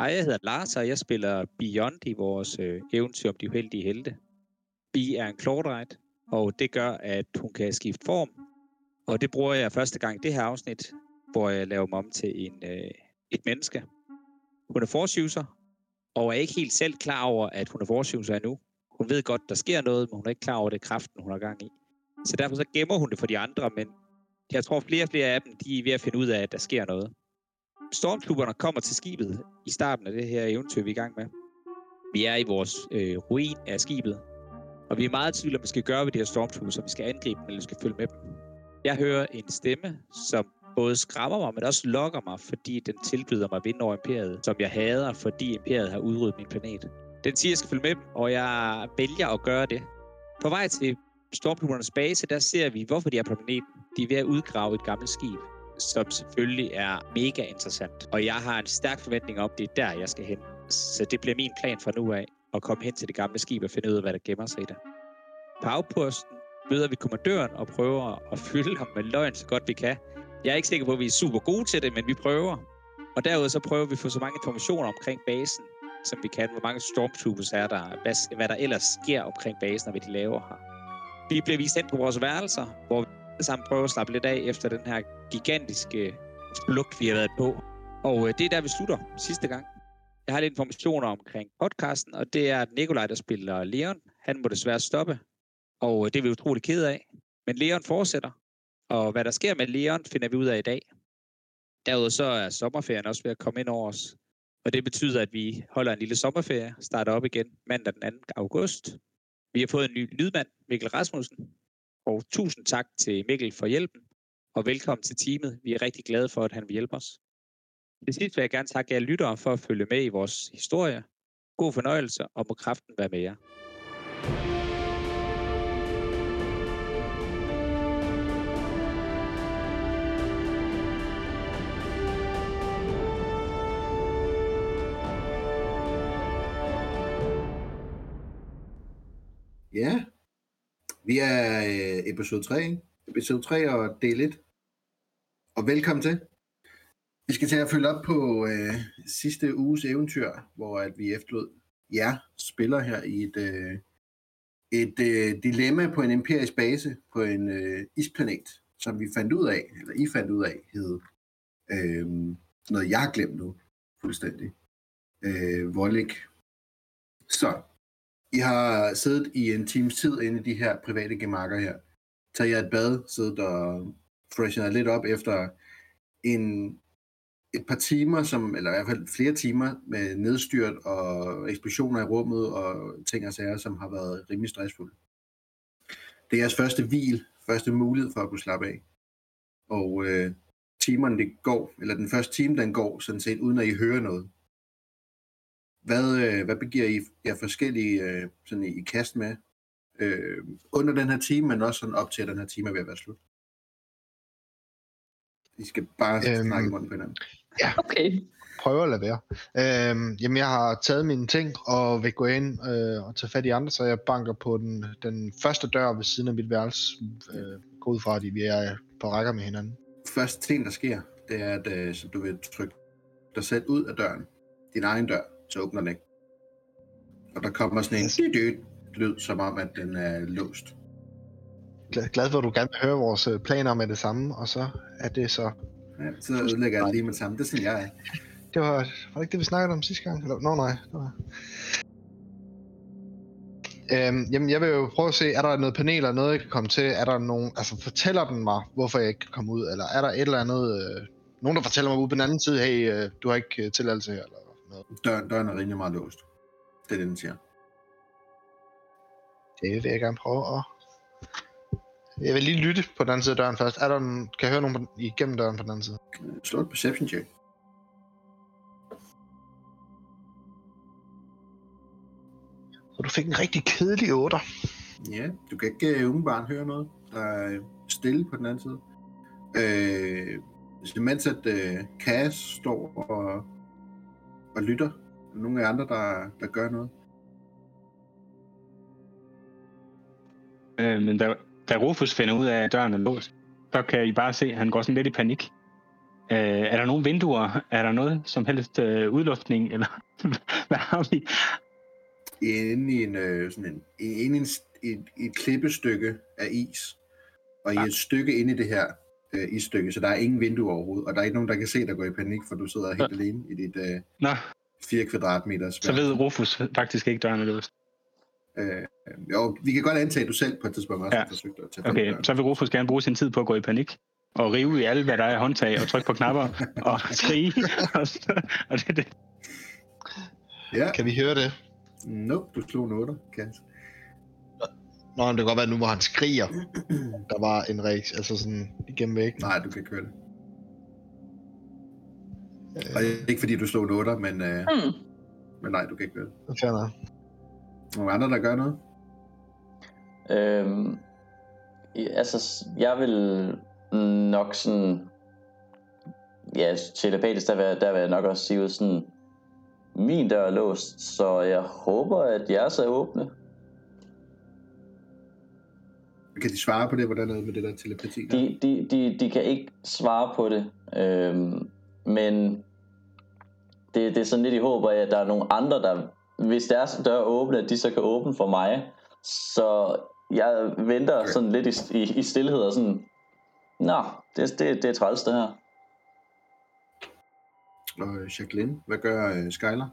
Hej, jeg hedder Lars, og jeg spiller Beyond i vores øh, eventyr om de uheldige helte. Bi er en klordrejt, og det gør, at hun kan skifte form. Og det bruger jeg første gang i det her afsnit, hvor jeg laver mig om til en, øh, et menneske. Hun er forsyvser, og er ikke helt selv klar over, at hun er forsyvser endnu. Hun ved godt, der sker noget, men hun er ikke klar over det kraften, hun har gang i. Så derfor så gemmer hun det for de andre, men jeg tror, flere og flere af dem, de er ved at finde ud af, at der sker noget. Stormtrooperne kommer til skibet i starten af det her eventyr, vi er i gang med. Vi er i vores øh, ruin af skibet, og vi er meget tvivl om, vi skal gøre ved de her stormtroopers, så vi skal angribe dem, eller vi skal følge med dem. Jeg hører en stemme, som både skræmmer mig, men også lokker mig, fordi den tilbyder mig vind over imperiet, som jeg hader, fordi imperiet har udryddet min planet. Den siger, at jeg skal følge med dem, og jeg vælger at gøre det. På vej til Stormtroopernes base, der ser vi, hvorfor de er på planeten. De er ved at udgrave et gammelt skib som selvfølgelig er mega interessant. Og jeg har en stærk forventning om, det er der, jeg skal hen. Så det bliver min plan fra nu af, at komme hen til det gamle skib og finde ud af, hvad der gemmer sig i det. På afposten møder vi kommandøren og prøver at fylde ham med løgn så godt vi kan. Jeg er ikke sikker på, at vi er super gode til det, men vi prøver. Og derudover så prøver vi at få så mange informationer omkring basen, som vi kan. Hvor mange stormtroopers er der? Hvad, hvad der ellers sker omkring basen, og hvad de laver her. Vi bliver vist hen på vores værelser, hvor sammen prøve at slappe lidt af efter den her gigantiske flugt, vi har været på. Og øh, det er der, vi slutter sidste gang. Jeg har lidt informationer omkring podcasten, og det er, at Nikolaj, der spiller Leon, han må desværre stoppe. Og øh, det er vi utrolig ked af. Men Leon fortsætter. Og hvad der sker med Leon, finder vi ud af i dag. Derudover så er sommerferien også ved at komme ind over os. Og det betyder, at vi holder en lille sommerferie, starter op igen mandag den 2. august. Vi har fået en ny lydmand, Mikkel Rasmussen, og tusind tak til Mikkel for hjælpen, og velkommen til teamet. Vi er rigtig glade for, at han vil hjælpe os. Til sidst vil jeg gerne takke jer lyttere for at følge med i vores historie. God fornøjelse, og må kraften være med jer. Ja, vi er øh, episode 3, episode 3 og del 1. Og velkommen til. Vi skal til at følge op på øh, sidste uges eventyr, hvor at vi efterlod jer spiller her i et, øh, et øh, dilemma på en empirisk base på en øh, isplanet, som vi fandt ud af, eller I fandt ud af, hed øh, noget, jeg har glemt nu fuldstændig. Øh, Vollik. Så i har siddet i en times tid inde i de her private gemakker her. Tager jeg et bad, sidder og freshener lidt op efter en, et par timer, som, eller i hvert fald flere timer, med nedstyrt og eksplosioner i rummet og ting og sager, som har været rimelig stressfulde. Det er jeres første hvil, første mulighed for at kunne slappe af. Og øh, timerne det går, eller den første time den går, sådan set uden at I hører noget. Hvad, øh, hvad begiver I jer forskellige øh, sådan i, i kast med øh, under den her time, men også sådan op til, at den her time er ved at være slut? I skal bare øhm, snakke i munden på hinanden. Ja, okay. Prøv at lade være. Øhm, jamen, jeg har taget mine ting og vil gå ind øh, og tage fat i andre, så jeg banker på den, den første dør ved siden af mit værelse. Øh, gå ud fra, at vi er på rækker med hinanden. Første ting, der sker, det er, at øh, så du vil trykke dig selv ud af døren. Din egen dør så åbner den ikke. Og der kommer sådan en død lyd, som om, at den er låst. Glad for, at du gerne vil høre vores øh, planer med det samme, og så er det så... Ja, så ødelægger jeg det lige med det samme. Det er sådan, jeg er. Det var, var det ikke det, vi snakkede om sidste gang? Nå, nej. Det var... Øhm, jamen, jeg vil jo prøve at se, er der noget panel eller noget, jeg kan komme til? Er der nogen, altså fortæller den mig, hvorfor jeg ikke kan komme ud? Eller er der et eller andet, øh, nogen der fortæller mig ude på den anden side, hey, øh, du har ikke øh, tilladelse her? Eller? Noget. Døren, døren er rimelig meget låst. Det er det, den siger. Det vil jeg gerne prøve at... Jeg vil lige lytte på den anden side af døren først. Er der en... Kan jeg høre nogen på... igennem døren på den anden side? Slå et perception check. Så du fik en rigtig kedelig 8. Ja, du kan ikke uh, umiddelbart høre noget. Der er stille på den anden side. Øh, så mens at uh, Cass står og og lytter. Nogle af andre, der, der gør noget. Øh, men da, da Rufus finder ud af, at døren er låst, så kan I bare se, at han går sådan lidt i panik. Øh, er der nogle vinduer? Er der noget som helst øh, udluftning? Eller hvad har vi? inde i en, øh, sådan en, inde i en, et, et klippestykke af is, og i Ja. et stykke inde i det her øh, isstykke, så der er ingen vinduer overhovedet, og der er ikke nogen, der kan se dig gå i panik, for du sidder helt alene i dit øh, Nå, 4 kvadratmeter så ved Rufus faktisk ikke, døren er låst. Øh, jo, vi kan godt antage, at du selv på et tidspunkt også Ja. har forsøgt at tage i Okay, døren. så vil Rufus gerne bruge sin tid på at gå i panik. Og rive i alle, hvad der er i håndtag, og trykke på knapper, og skrige. og, det det. Ja, Kan vi høre det? nope, du slog en 8, Kans. Nå, det kan godt være, nu hvor han skriger, der var en reaktion, altså sådan igennem væggen. Nej, du kan ikke høre det. Og det er ikke fordi, du slog en 8, men, øh, Hmm. men nej, du kan ikke høre det. Fair nok. Nogle andre, der gør noget? Øhm, altså, jeg vil nok sådan... Ja, telepatisk, der vil, der vil jeg nok også sige ud sådan... Min dør er låst, så jeg håber, at jeres er åbne. Kan de svare på det, hvordan er det med det der telepati? Der? De, de, de, de kan ikke svare på det, øhm, men det, det er sådan lidt i håb af, at der er nogle andre, der, hvis deres dør er åbne, at de så kan åbne for mig. Så jeg venter Okay. sådan lidt i, i, i stillhed og sådan, Nå, det, det, det er træls det her. Og Jacqueline, hvad gør øh, Skyler?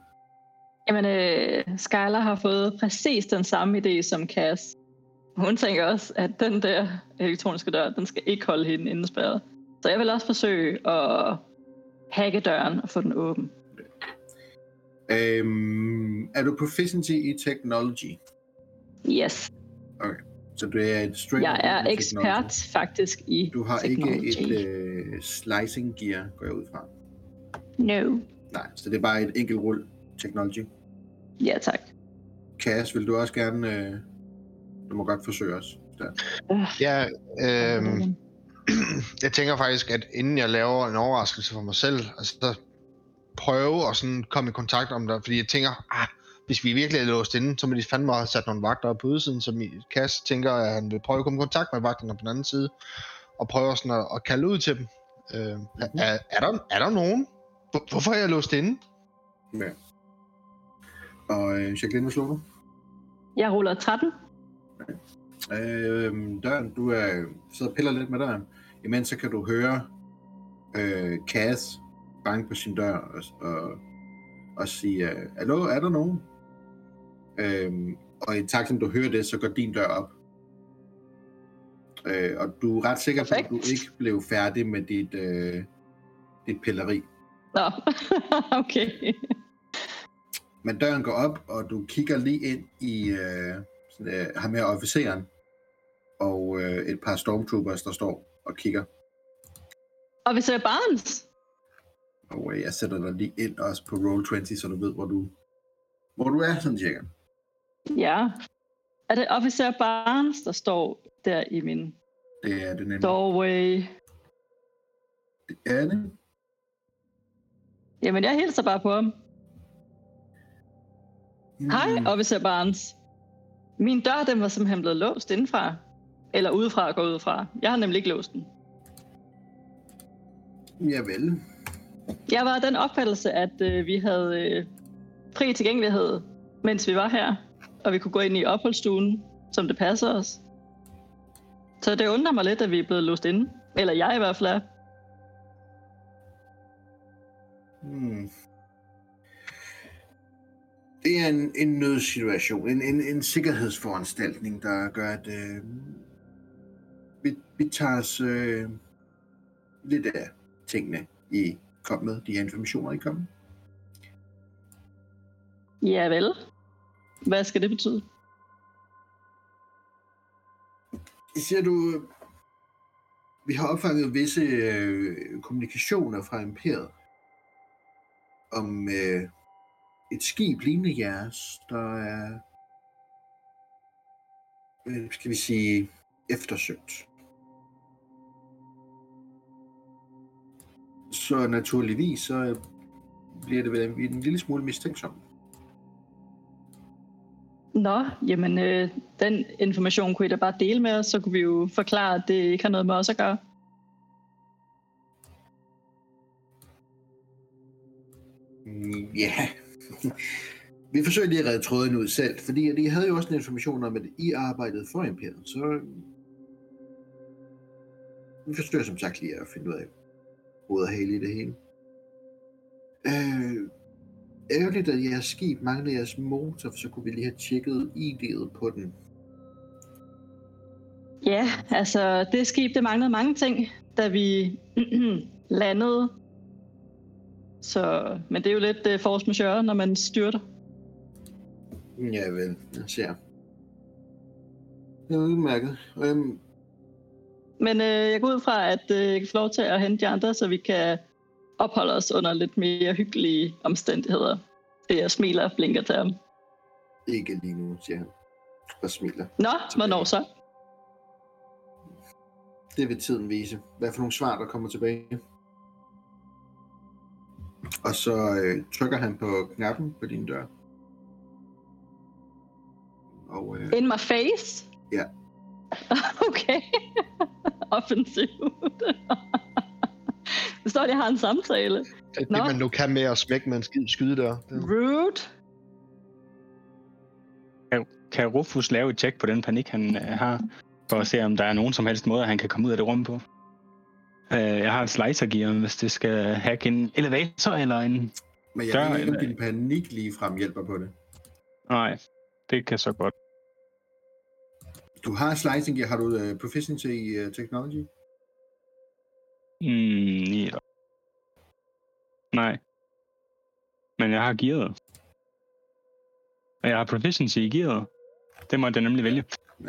Jamen, øh, Skylar har fået præcis den samme idé som Cass. Hun tænker også, at den der elektroniske dør, den skal ikke holde hende indespærret. Så jeg vil også forsøge at hacke døren og få den åben. Øhm, er du proficiency i technology? Yes, Så du er et straight jeg er ekspert technology. faktisk i Du har technology. ikke et øh, slicing gear, går jeg ud fra. No. Nej, så det er bare et enkelt rull technology. Ja, tak. Cass, vil du også gerne... Øh, du må godt forsøge os. Der. Ja, øhm, jeg tænker faktisk, at inden jeg laver en overraskelse for mig selv, altså så prøve at sådan komme i kontakt om det, fordi jeg tænker, ah, hvis vi virkelig er låst inde, så må de fandme have sat nogle vagter op på udsiden, så min kasse tænker, at han vil prøve at komme i kontakt med vagterne på den anden side, og prøve sådan at, at kalde ud til dem. Øh, Mhm. er, er, der, er der nogen? Hvor- Hvorfor er jeg låst inde? Ja. Og øh, Jacqueline, hvad slog du? Jeg ruller 13. Øh, døren, du er, sidder og piller lidt med døren. Imens så kan du høre øh, Cass banke på sin dør og, og, og sige, øh, Hallo, er der nogen? Øh, og i takt som du hører det, så går din dør op. Øh, og du er ret sikker på, at du ikke blev færdig med dit, øh, dit pilleri. Nå, okay. Men døren går op, og du kigger lige ind i øh, øh, ham her officeren, og øh, et par stormtroopers, der står og kigger. Ser Barnes. Og øh, jeg sætter dig lige ind også på Roll20, så du ved, hvor du, hvor du er, sådan cirka. Ja. Er det officer Barnes, der står der i min Det er det nemlig. doorway? Det er det. Jamen, jeg hilser bare på ham. Hej, Mm, officer Barnes. Min dør, den var simpelthen blevet låst indenfra. Eller udefra og gå udefra. Jeg har nemlig ikke låst den. Javel. Jeg var den opfattelse, at øh, vi havde øh, fri tilgængelighed, mens vi var her. Og vi kunne gå ind i opholdsstuen, som det passer os. Så det undrer mig lidt, at vi er blevet låst inde. Eller jeg i hvert fald er. Hmm. Det er en, en nødsituation, en, en, en sikkerhedsforanstaltning, der gør, at øh, vi, vi tager os øh, lidt af tingene, I kom med, de her informationer, I kom med. Ja vel. Hvad skal det betyde? Siger du, øh, vi har opfanget visse øh, kommunikationer fra imperiet om øh, et skib lignende jeres, der er, øh, skal vi sige, eftersøgt. Så naturligvis, så bliver det vel en, en lille smule mistænksom. Nå, jamen øh, den information kunne I da bare dele med os, så kunne vi jo forklare, at det ikke har noget med os at gøre. Mm, vi forsøger lige at redde tråden ud selv, fordi at I havde jo også en information om, at I arbejdede for Imperiet, så vi forsøger som sagt lige at finde ud af hovedet og i det hele. Øh, ærgerligt, at jeres skib mangler jeres motor, for så kunne vi lige have tjekket ID'et på den. Ja, altså det skib, det manglede mange ting, da vi landede. Så, men det er jo lidt uh, force majeure, når man styrter. Ja vel, jeg ser. Det er udmærket. Øhm, Men øh, jeg går ud fra, at øh, jeg kan få lov til at hente de andre, så vi kan opholde os under lidt mere hyggelige omstændigheder. Det jeg smiler og blinker til ham. ikke lige nu, siger han. Og smiler. Nå, hvornår så? Det vil tiden vise. Hvad for nogle svar, der kommer tilbage. Og så øh, trykker han på knappen på din dør. Og øh, In my face? Ja. okay. Offensivt. det står, at jeg har en samtale. Det er det, Nå. man nu kan med at smække med en skid skyde der. Det, Rude. Kan, kan Rufus lave et tjek på den panik, han øh, har, for at se, om der er nogen som helst måde, han kan komme ud af det rum på? Øh, jeg har et slicer gear, hvis det skal hacke en elevator eller en... men jeg dør, ikke, om eller- din panik lige frem hjælper på det. Nej, det kan så godt. Du har slicing gear. Har du uh, proficiency i uh, technology? Mm, ja. Nej. Men jeg har gearet. Og jeg har proficiency i gearet. Det må jeg nemlig vælge. Uh,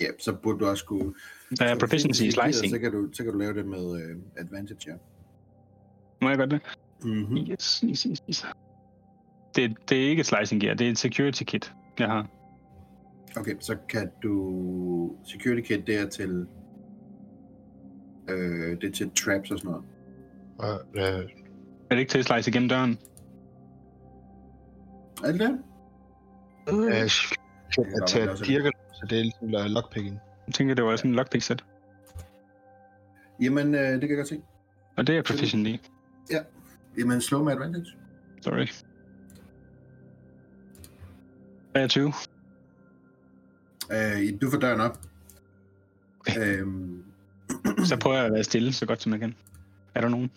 ja, så burde du også kunne... Der er proficiency i slicing. Så kan, du, så kan du lave det med uh, advantage, ja. Må jeg godt det? Mm-hmm. Yes, yes, yes, yes. Det, det er ikke et slicing gear, det er et security kit, jeg har. Okay, så kan du... Security kit, det er til... Øh, det er til traps og sådan noget. og, øh, Er det ikke til at slice igennem døren? Er det det? til være, at også. dirke, så det er ligesom lo- lockpicking. Jeg tænker, det var sådan en lockpick set. Jamen, øh, det kan jeg godt se. Og det er proficient i. Jamen, slå med advantage. Sorry. 23. Øh, du får døren op. Øhm, Så prøver jeg at være stille så godt som jeg kan. Er der nogen?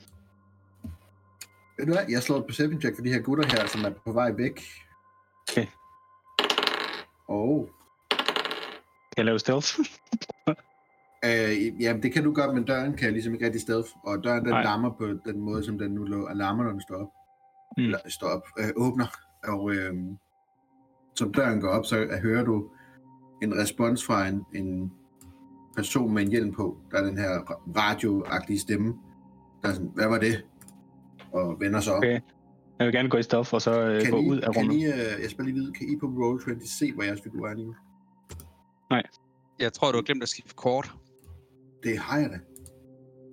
ved du hvad? Jeg slår et perception check for de her gutter her, som er på vej væk. Okay. Og... Kan jeg lave stealth? Øh, jamen, det kan du godt, men døren kan ligesom ikke rigtig stealth. Og døren, den Nej. larmer på den måde, som den nu lå- larmer, når den står op. Mm. Eller står op, øh, åbner. Og øh, som døren går op, så øh, hører du en respons fra en, en person med en hjelm på. Der er den her ra- radioagtige stemme. Der er sådan, hvad var det? Og vender sig op. Okay. Jeg vil gerne gå i stealth og så øh, Kan gå I, ud af kan rummet. I, øh, jeg skal lige vide, kan I på Roll20 se, hvor jeres figur er lige nu? Jeg tror, du har glemt at skifte kort. Det har jeg da.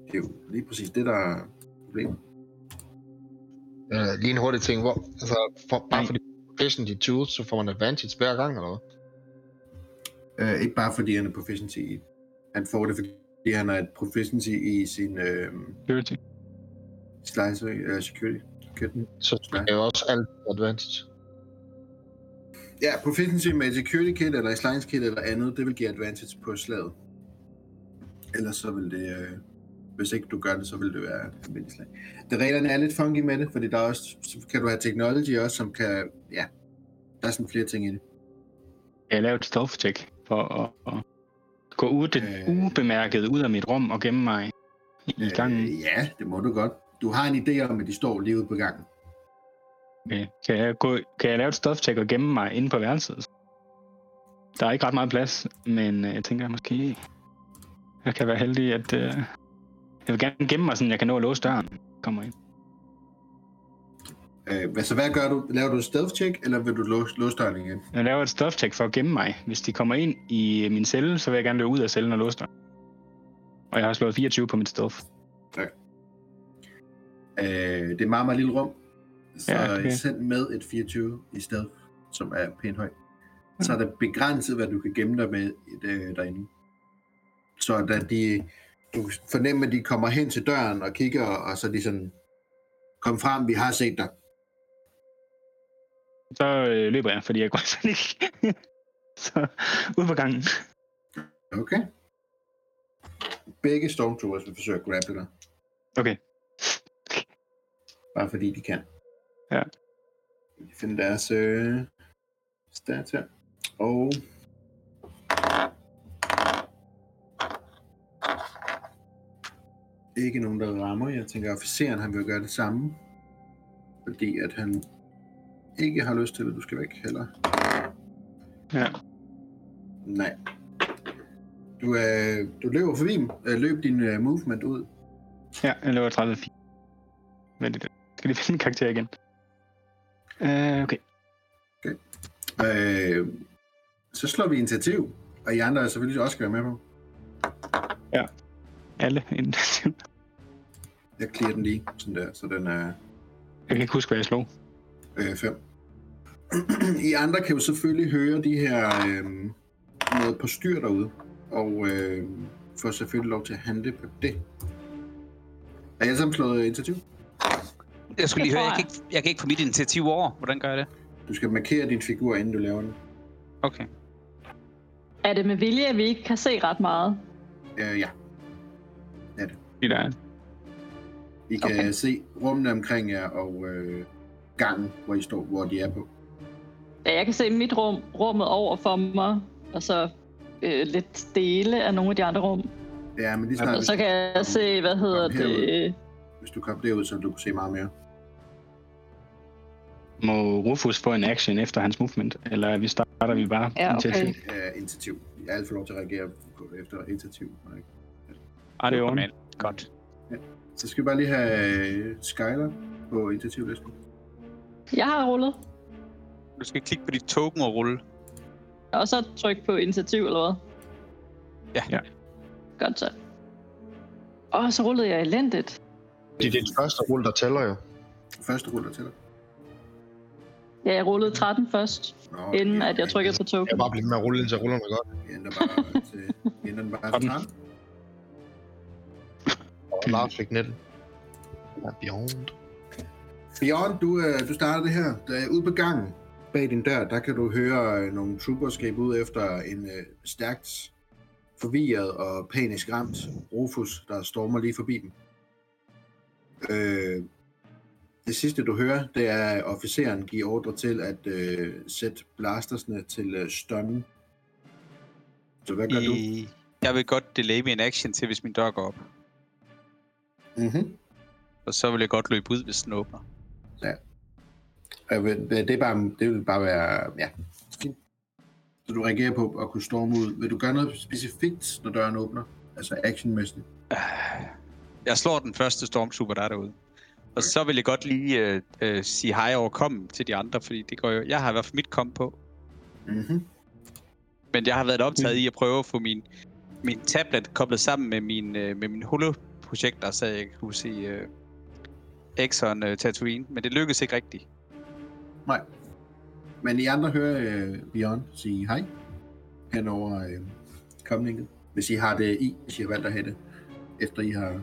Det er jo lige præcis det, der er problemet. Øh, lige en hurtig ting, hvor, altså, for, bare Nej. fordi proficient i tools, så får man advantage hver gang, eller hvad? Øh, ikke bare fordi han er proficiency i. Han får det, fordi han har et proficiency i sin øh, Security. slicer, eller security. kitten. Så det er jo også alt advantage. Ja, proficiency med security kit, eller slice kit, eller andet, det vil give advantage på slaget. Ellers så vil det, øh, hvis ikke du gør det, så vil det være et almindeligt slag. Det reglerne er lidt funky med det, fordi der er også, så kan du have technology også, som kan, ja, der er sådan flere ting i det. Jeg lavede et stealth check for at, at gå ud det Øh. ubemærket ud af mit rum og gemme mig i, i gangen. Øh, ja, det må du godt. Du har en idé om, at de står lige ude på gangen. Okay. Kan, jeg gå, kan jeg lave et stealth check og gemme mig inde på værelset? Der er ikke ret meget plads, men øh, jeg tænker måske, jeg kan være heldig, at øh, jeg vil gerne gemme mig, så jeg kan nå at låse døren. Kommer ind. Øh, hvad, så hvad gør du? Laver du et stealth check, eller vil du låse, låse døren igen? Jeg laver et stealth check for at gemme mig. Hvis de kommer ind i min celle, så vil jeg gerne løbe ud af cellen og låse døren. Og jeg har slået 24 på mit stealth. Øh, det er meget, meget lille rum. Så Ja, okay. send med et 24 i stedet, som er pænt højt. Så er det begrænset, hvad du kan gemme dig med øh, derinde. Så da de, du fornemmer, at de kommer hen til døren og kigger, og så er de sådan, kom frem, vi har set dig. Så øh, løber jeg, fordi jeg går sådan ikke. så ud på gangen. Okay. Begge Stormtroopers vil forsøge at grapple dig, Okay. bare fordi de kan. Ja. Vi kan finde deres øh, stats her. Og... Ikke nogen, der rammer. Jeg tænker, at officeren han vil gøre det samme. Fordi at han ikke har lyst til, at du skal væk heller. Ja. Nej. Du, øh, du løber forbi dem. Øh, løb din øh, movement ud. Ja, jeg løber 30 fint. Vent lidt. Skal lige finde en karakter igen. Uh, okay. Øh, så slår vi initiativ. Og I andre er selvfølgelig også skal være med på. Alle initiativ. Jeg clear den lige, sådan der, så den er Jeg kan ikke huske, hvad jeg slog. 5. I andre kan jo selvfølgelig høre de her øh, noget på styr derude, og øh, får selvfølgelig lov til at handle på det. Er jeg sammen slået initiativ? Jeg skulle lige Det høre, tror jeg kan, ikke, jeg kan ikke få mit initiativ over. Hvordan gør jeg det? Du skal markere din figur, inden du laver den. Okay. Er det med vilje, at vi ikke kan se ret meget? Øh, ja, Fordi der er I kan okay. Se rummene omkring jer og øh, gangen, hvor I står, hvor de er på. Ja, jeg kan se mit rum, rummet over for mig, og så øh, lidt dele af nogle af de andre rum. Ja, men lige snart, Og så kan jeg se, hvad hedder Kom herud. det... hvis du kommer derud, så du kunne se meget mere. Må Rufus få en action efter hans movement? Eller er vi starter vi bare Ja, okay. se? Øh, initiativ. Jeg alle får lov til at reagere efter initiativ. Ikke? Ah, det er Men, godt. Så skal vi bare lige have øh, Skyler på initiativlisten. Jeg har rullet, Du skal klikke på dit token og rulle. og så tryk på initiativ, eller hvad? Ja. Ja. Godt så. Og så rullede jeg elendigt. Det er det første rulle, der tæller jo. Første rulle til dig. Ja, jeg rullede 13 først, Nå, inden ja, at jeg trykkede på Jeg token. er bare blevet med at rulle, indtil rullerne godt. Vi ændrer bare til, vi ændrer den bare til Sådan. 13. Og Lars fik nettet. Ja, beyond. Bjørn, du, øh, du starter det her. Der er ude på gangen bag din dør, der kan du høre øh, nogle troopers skabe ud efter en øh, stærkt forvirret og panisk ramt Rufus, der stormer lige forbi dem. Øh, det sidste du hører, det er officeren giver ordre til at øh, sætte blastersne til øh, stun. Så hvad gør du? I... Jeg vil godt delay min action til, hvis min dør går op. Mm-hmm. Og så vil jeg godt løbe ud, hvis den åbner. Det, er bare, det vil bare være... Ja, fint. Så du reagerer på at kunne storme ud. Vil du gøre noget specifikt, når døren åbner? Altså actionmæssigt? Jeg slår den første stormtrooper, der er derude. Og så vil jeg godt lige øh, øh, sige hej over kommen til de andre, fordi det går jo... Jeg har i hvert fald mit kom på. Mm-hmm. Men jeg har været optaget i at prøve at få min, min tablet koblet sammen med min, øh, med min holo-projekter, så jeg kunne se øh, Exxon øh, Tatooine. Men det lykkedes ikke rigtigt. Nej. Men I andre hører øh, Bjørn sige hej hen over øh, komningen. Hvis I har det i, hvis I har valgt at have det, efter I har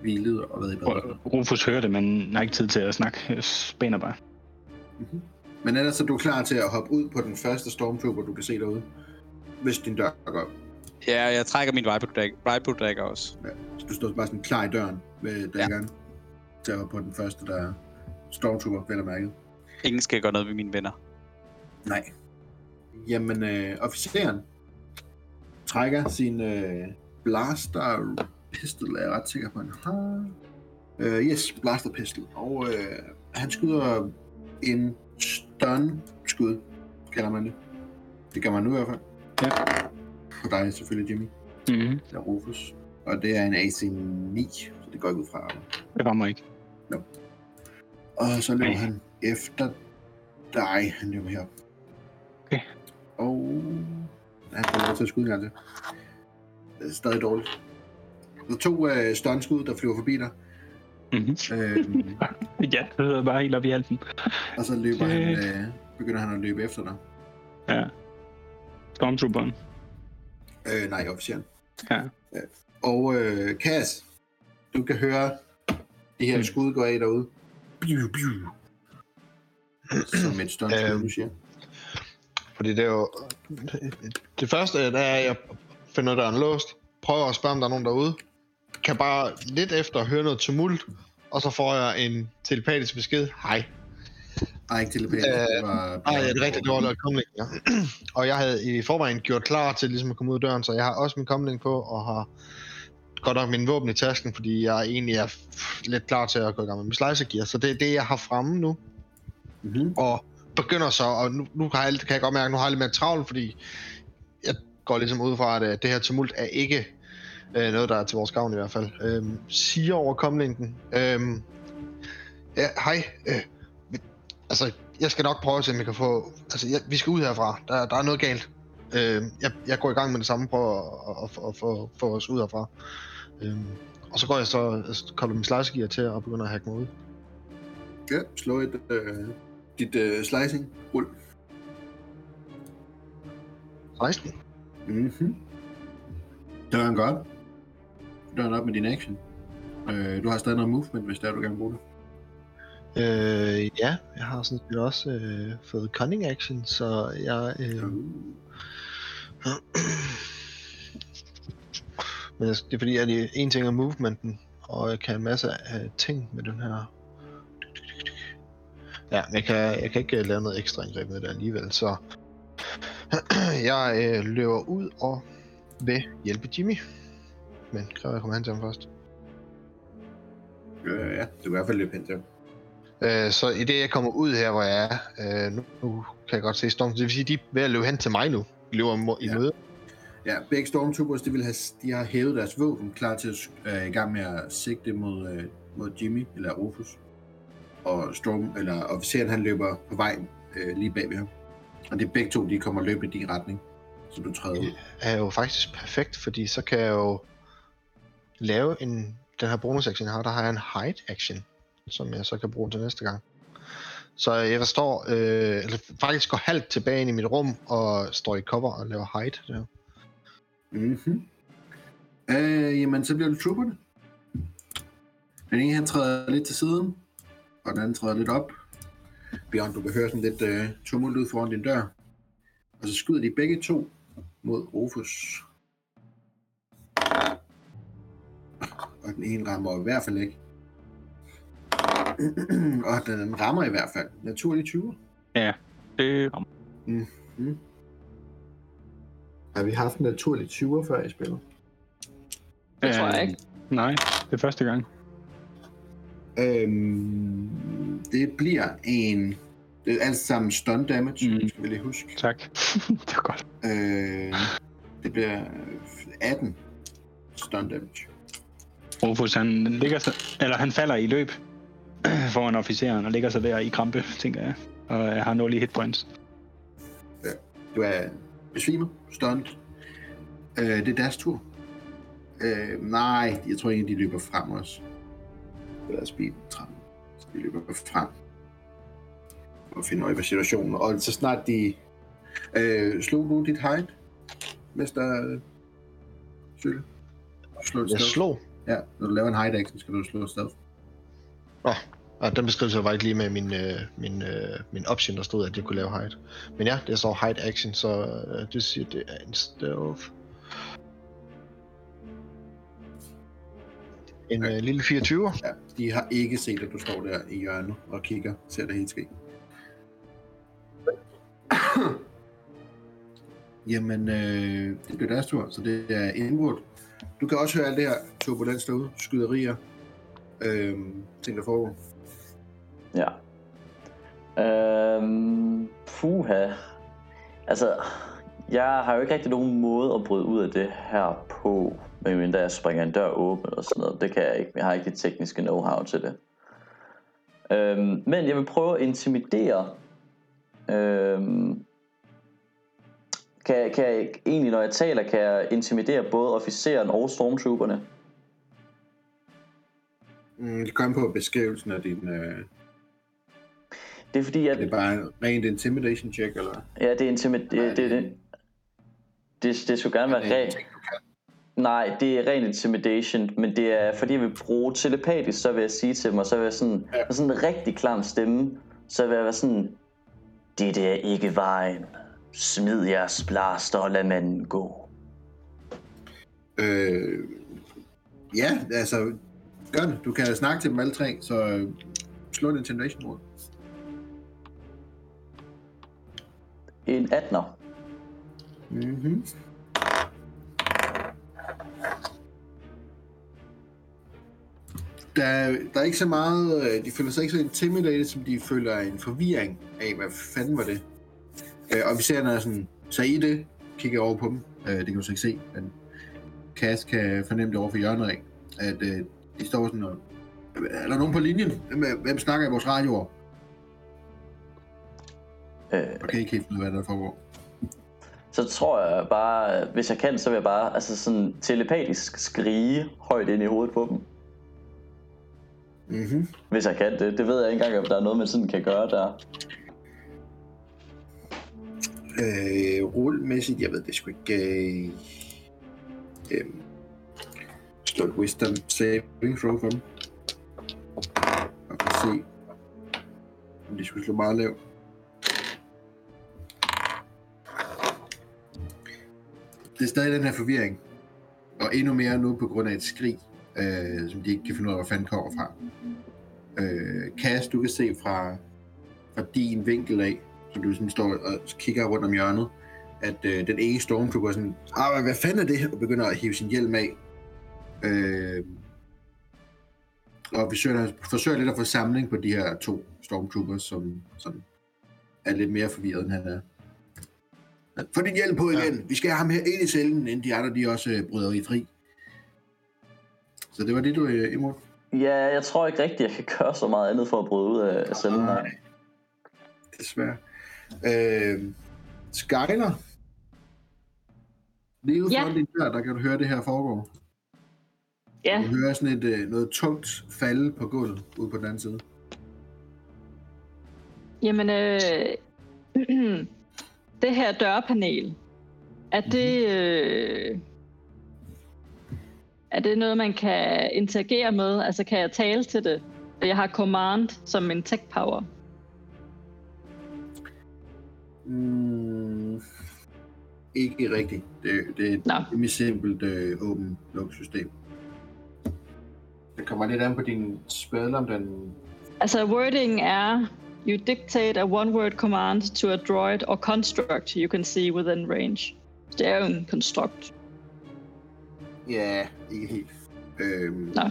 hvilet og været i bad. Rufus hører det, men har ikke tid til at snakke. Jeg spænder bare. Mm-hmm. Men ellers så er du klar til at hoppe ud på den første stormtrooper, du kan se derude. Hvis din dør går op. Ja, jeg trækker min Viper-dagger også. Ja. Så du står bare sådan klar i døren med daggeren. Ja. Til at hoppe på den første, der er stormtrooper, vel og mærket. Ingen skal gøre noget ved mine venner. Nej. Jamen, øh, officeren trækker sin øh, blaster pistol, er jeg ret sikker på, han har. Øh, yes, blaster pistol. Og øh, han skyder en stun skud, kalder man det. Det gør man nu i hvert fald. Ja. På dig selvfølgelig, Jimmy. Mm-hmm. Der er Rufus. Og det er en AC9, så det går ikke ud fra. Det rammer ikke. Og så løber Nej. han efter dig. Han løber herop. Okay. Og han får lov til at skyde en gang til. Det er stadig dårligt. Der er to øh, stuntskud, der flyver forbi dig. Mm-hmm. Øhm, Ja, det hedder bare helt op i halsen. og så løber Okay. han, øh, begynder han at løbe efter dig. Ja. Stormtrooperen. Øh, nej, officeren. Ja. Og øh, Cass, du kan høre de her Mm. skud gå af derude. Biu, biu. Som et stunt, Øhm, du siger. Fordi det er jo... Det første, det er, at jeg finder døren låst, prøver at spørge, om der er nogen derude, kan bare lidt efter høre noget tumult, og så får jeg en telepatisk besked. Hej. Ej, ikke telepatisk. Øh, det var... Nej, det er rigtigt, det var komling, ja. og jeg havde i forvejen gjort klar til ligesom at komme ud af døren, så jeg har også min komling på, og har godt nok min våben i tasken, fordi jeg egentlig er lidt klar til at gå i gang med min slicer Så det er det, jeg har fremme nu, Mm-hmm. og begynder så, og nu, nu kan, jeg, kan jeg godt mærke, at nu har jeg lidt mere travlt, fordi jeg går ligesom ud fra, at øh, det her tumult er ikke øh, noget, der er til vores gavn i hvert fald. Øhm, siger over komlinken. Øhm, ja, hej. Øh, vi- altså, jeg skal nok prøve at se, om jeg kan få... Altså, jeg, vi skal ud herfra. Der, der er noget galt. Øh, jeg, jeg går i gang med det samme, prøver at, at, at, at få, os ud herfra. Øhm, og så går jeg så, altså, kobler min slicegear til og begynder at hacke mig ud. Ja, slå et, øh, dit øh, slicing. Rul. 16. Mm-hmm. Døren går op. Døren op med din action. Øh, du har stadig noget movement, hvis det er, du gerne vil bruge det. Øh, ja, jeg har sådan set også øh, fået cunning action, så jeg... Øh, men altså, det er fordi, at det- en ting er movementen, og jeg kan en masse af ting med den her. Ja, men jeg kan, jeg kan ikke øh, lave noget ekstra indgreb med det alligevel, så jeg øh, løber ud og vil hjælpe Jimmy. Men kræver jeg kommer hen til ham først. Øh, ja, du kan i hvert fald løbe hen til ham. Øh, så i det jeg kommer ud her, hvor jeg er, øh, nu, nu kan jeg godt se Storm, det vil sige, de er ved at løbe hen til mig nu. De løber i Ja. møde. Ja, begge Stormtroopers, de, vil have, de har hævet deres våben, klar til at øh, i gang med at sigte mod, øh, mod Jimmy, eller Rufus. Og Storm, eller officeren, han løber på vej øh, lige bag ved ham. Og det er begge to, de kommer løbende i din retning. Så du træder ud. er jo faktisk perfekt, fordi så kan jeg jo lave en, den her bonus action, jeg har, der har jeg en hide action, som jeg så kan bruge til næste gang. Så jeg står, øh, eller faktisk går halvt tilbage ind i mit rum, og står i cover og laver hide. Der. Mm-hmm. Øh, jamen, så bliver du trooperne. Den ene, han træder lidt til siden, og den anden træder lidt op. Bjørn, du kan høre sådan lidt øh, tumult ud foran din dør. Og så skyder de begge to mod Rufus. Og den ene rammer i hvert fald ikke. og den anden rammer i hvert fald. Naturlig 20. Det Har vi haft en naturlig 20 før i spillet? Det tror jeg ikke. Nej, det er første gang. Øhm, det bliver en... Det er alt sammen stun damage, Mm. skal vi lige huske. Tak. det var godt. Øh, det bliver 18 stun damage. Rufus, han, ligger sig, eller han falder i løb foran officeren og ligger sig der i krampe, tænker jeg. Og jeg har 0 i hit points. Du er besvimet, stunned. Øh, det er deres tur. Øh, nej, jeg tror egentlig, de løber frem også. Det er speed 13. Så de løber frem. Og finder øje på situationen. Og så snart de... Øh, slog du dit hide? Mester Syl? Slå Jeg slog, Ja, når du laver en hide action, skal du slå stealth. og den beskrivelse var ikke lige med min, øh, min, øh, min option, der stod, at jeg kunne lave hide. Men ja, det står hide action, så øh, det siger, det er en stealth. En øh, lille 24. Ja, de har ikke set, at du står der i hjørnet og kigger, ser det helt ske. Jamen, øh, det bliver deres tur, så det er indbrudt. Du kan også høre alt det her turbulens derude, skyderier, øh, ting der foregår. Ja. Øhm, puha. Altså, jeg har jo ikke rigtig nogen måde at bryde ud af det her på, medmindre jeg springer en dør åben og sådan noget. Det kan jeg ikke. Jeg har ikke det tekniske know-how til det. Øhm, men jeg vil prøve at intimidere. Øhm, kan, kan jeg, egentlig, når jeg taler, kan jeg intimidere både officeren og stormtrooperne? Mm, det kommer på beskrivelsen af din... Øh, Det er fordi, er at det bare en rent intimidation check, eller? Ja, det er intimid... Det, det, det, det, det skulle gerne være Er rent. Nej, det er ren intimidation, men det er fordi, jeg vil bruge telepatisk, så vil jeg sige til dem, og så vil jeg sådan, ja. sådan en rigtig klam stemme, så vil jeg være sådan, det er ikke vejen. Smid jeres blaster og lad manden gå. Øh, ja, altså, gør det. Du kan snakke til dem alle tre, så øh, slå en intimidation roll. En 18'er. Mm-hmm. Der, er- der er ikke så meget, øh, de føler sig ikke så intimidated, som de føler en forvirring af, hvad fanden var det. Øh, officererne er sådan, så I det, kigger over på dem, øh, det kan du så ikke se, men Cass kan fornemme det over for hjørnet af, at øh, de står sådan og, er der nogen på linjen? Hvem, er- hvem snakker i vores radioer? Øh, Okay, ikke helt finde hvad der foregår. så tror jeg bare, hvis jeg kan, så vil jeg bare altså sådan telepatisk skrige højt ind i hovedet på dem. Mhm. Hvis jeg kan det. Det ved jeg ikke engang, om der er noget, man sådan kan gøre der. Øh, rullemæssigt, jeg ved det sgu ikke. Øh, øh, slå et wisdom saving throw for dem. Og kan se, om de skulle slå meget lavt. Det er stadig den her forvirring. Og endnu mere nu på grund af et skrig, øh, som de ikke kan finde ud af, hvor fanden kommer fra. Øh, Cass, du kan se fra, fra din vinkel af, så du sådan står og kigger rundt om hjørnet, at øh, den ene stormtrooper sådan, ah, hvad fanden er det? Og begynder at hive sin hjelm af. Øh, og vi forsøger, forsøger lidt at få samling på de her to stormtroopers, som, som er lidt mere forvirret, end han er. Få din hjelm på igen! Vi skal have ham her ind i cellen, inden de andre de også øh, bryder i fri. Så det var det, du er imod? Ja, jeg tror ikke rigtigt, jeg kan gøre så meget andet for at bryde ud af af cellen. Nej. Desværre. Øh, Skyler. Lige ude Ja. foran din dør, der kan du høre det her foregå. Ja, Du hører sådan et, øh, noget tungt falde på gulvet ude på den anden side. jamen, øh, det her dørpanel, er det, øh, er det noget, man kan interagere med? Altså, kan jeg tale til det? Jeg har command som en tech power. Mm, ikke rigtigt. Det, det er et rimelig simpelt øh, åben luk system. Det kommer lidt an på din spil, om den... Altså, wording er, you dictate a one-word command to a droid or construct you can see within range. Det er jo en construct. Ja, ikke helt. Øhm, Nå.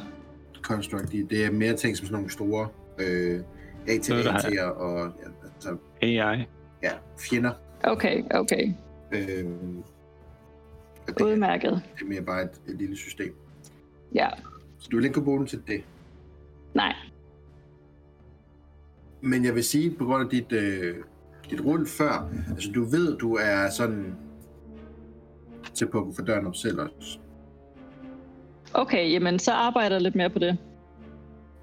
Construct, det er mere ting som sådan nogle store øh, AT-AT'er og ja, altså, AI. Ja, fjender. Okay, okay. Øhm, det, Udmærket. det er mere bare et, et lille system. Ja. Så du vil ikke kunne bruge den til det. Nej. Men jeg vil sige, på grund af dit, øh, dit rull før, altså du ved, du er sådan til på at få døren op selv også. Okay, jamen så arbejder jeg lidt mere på det.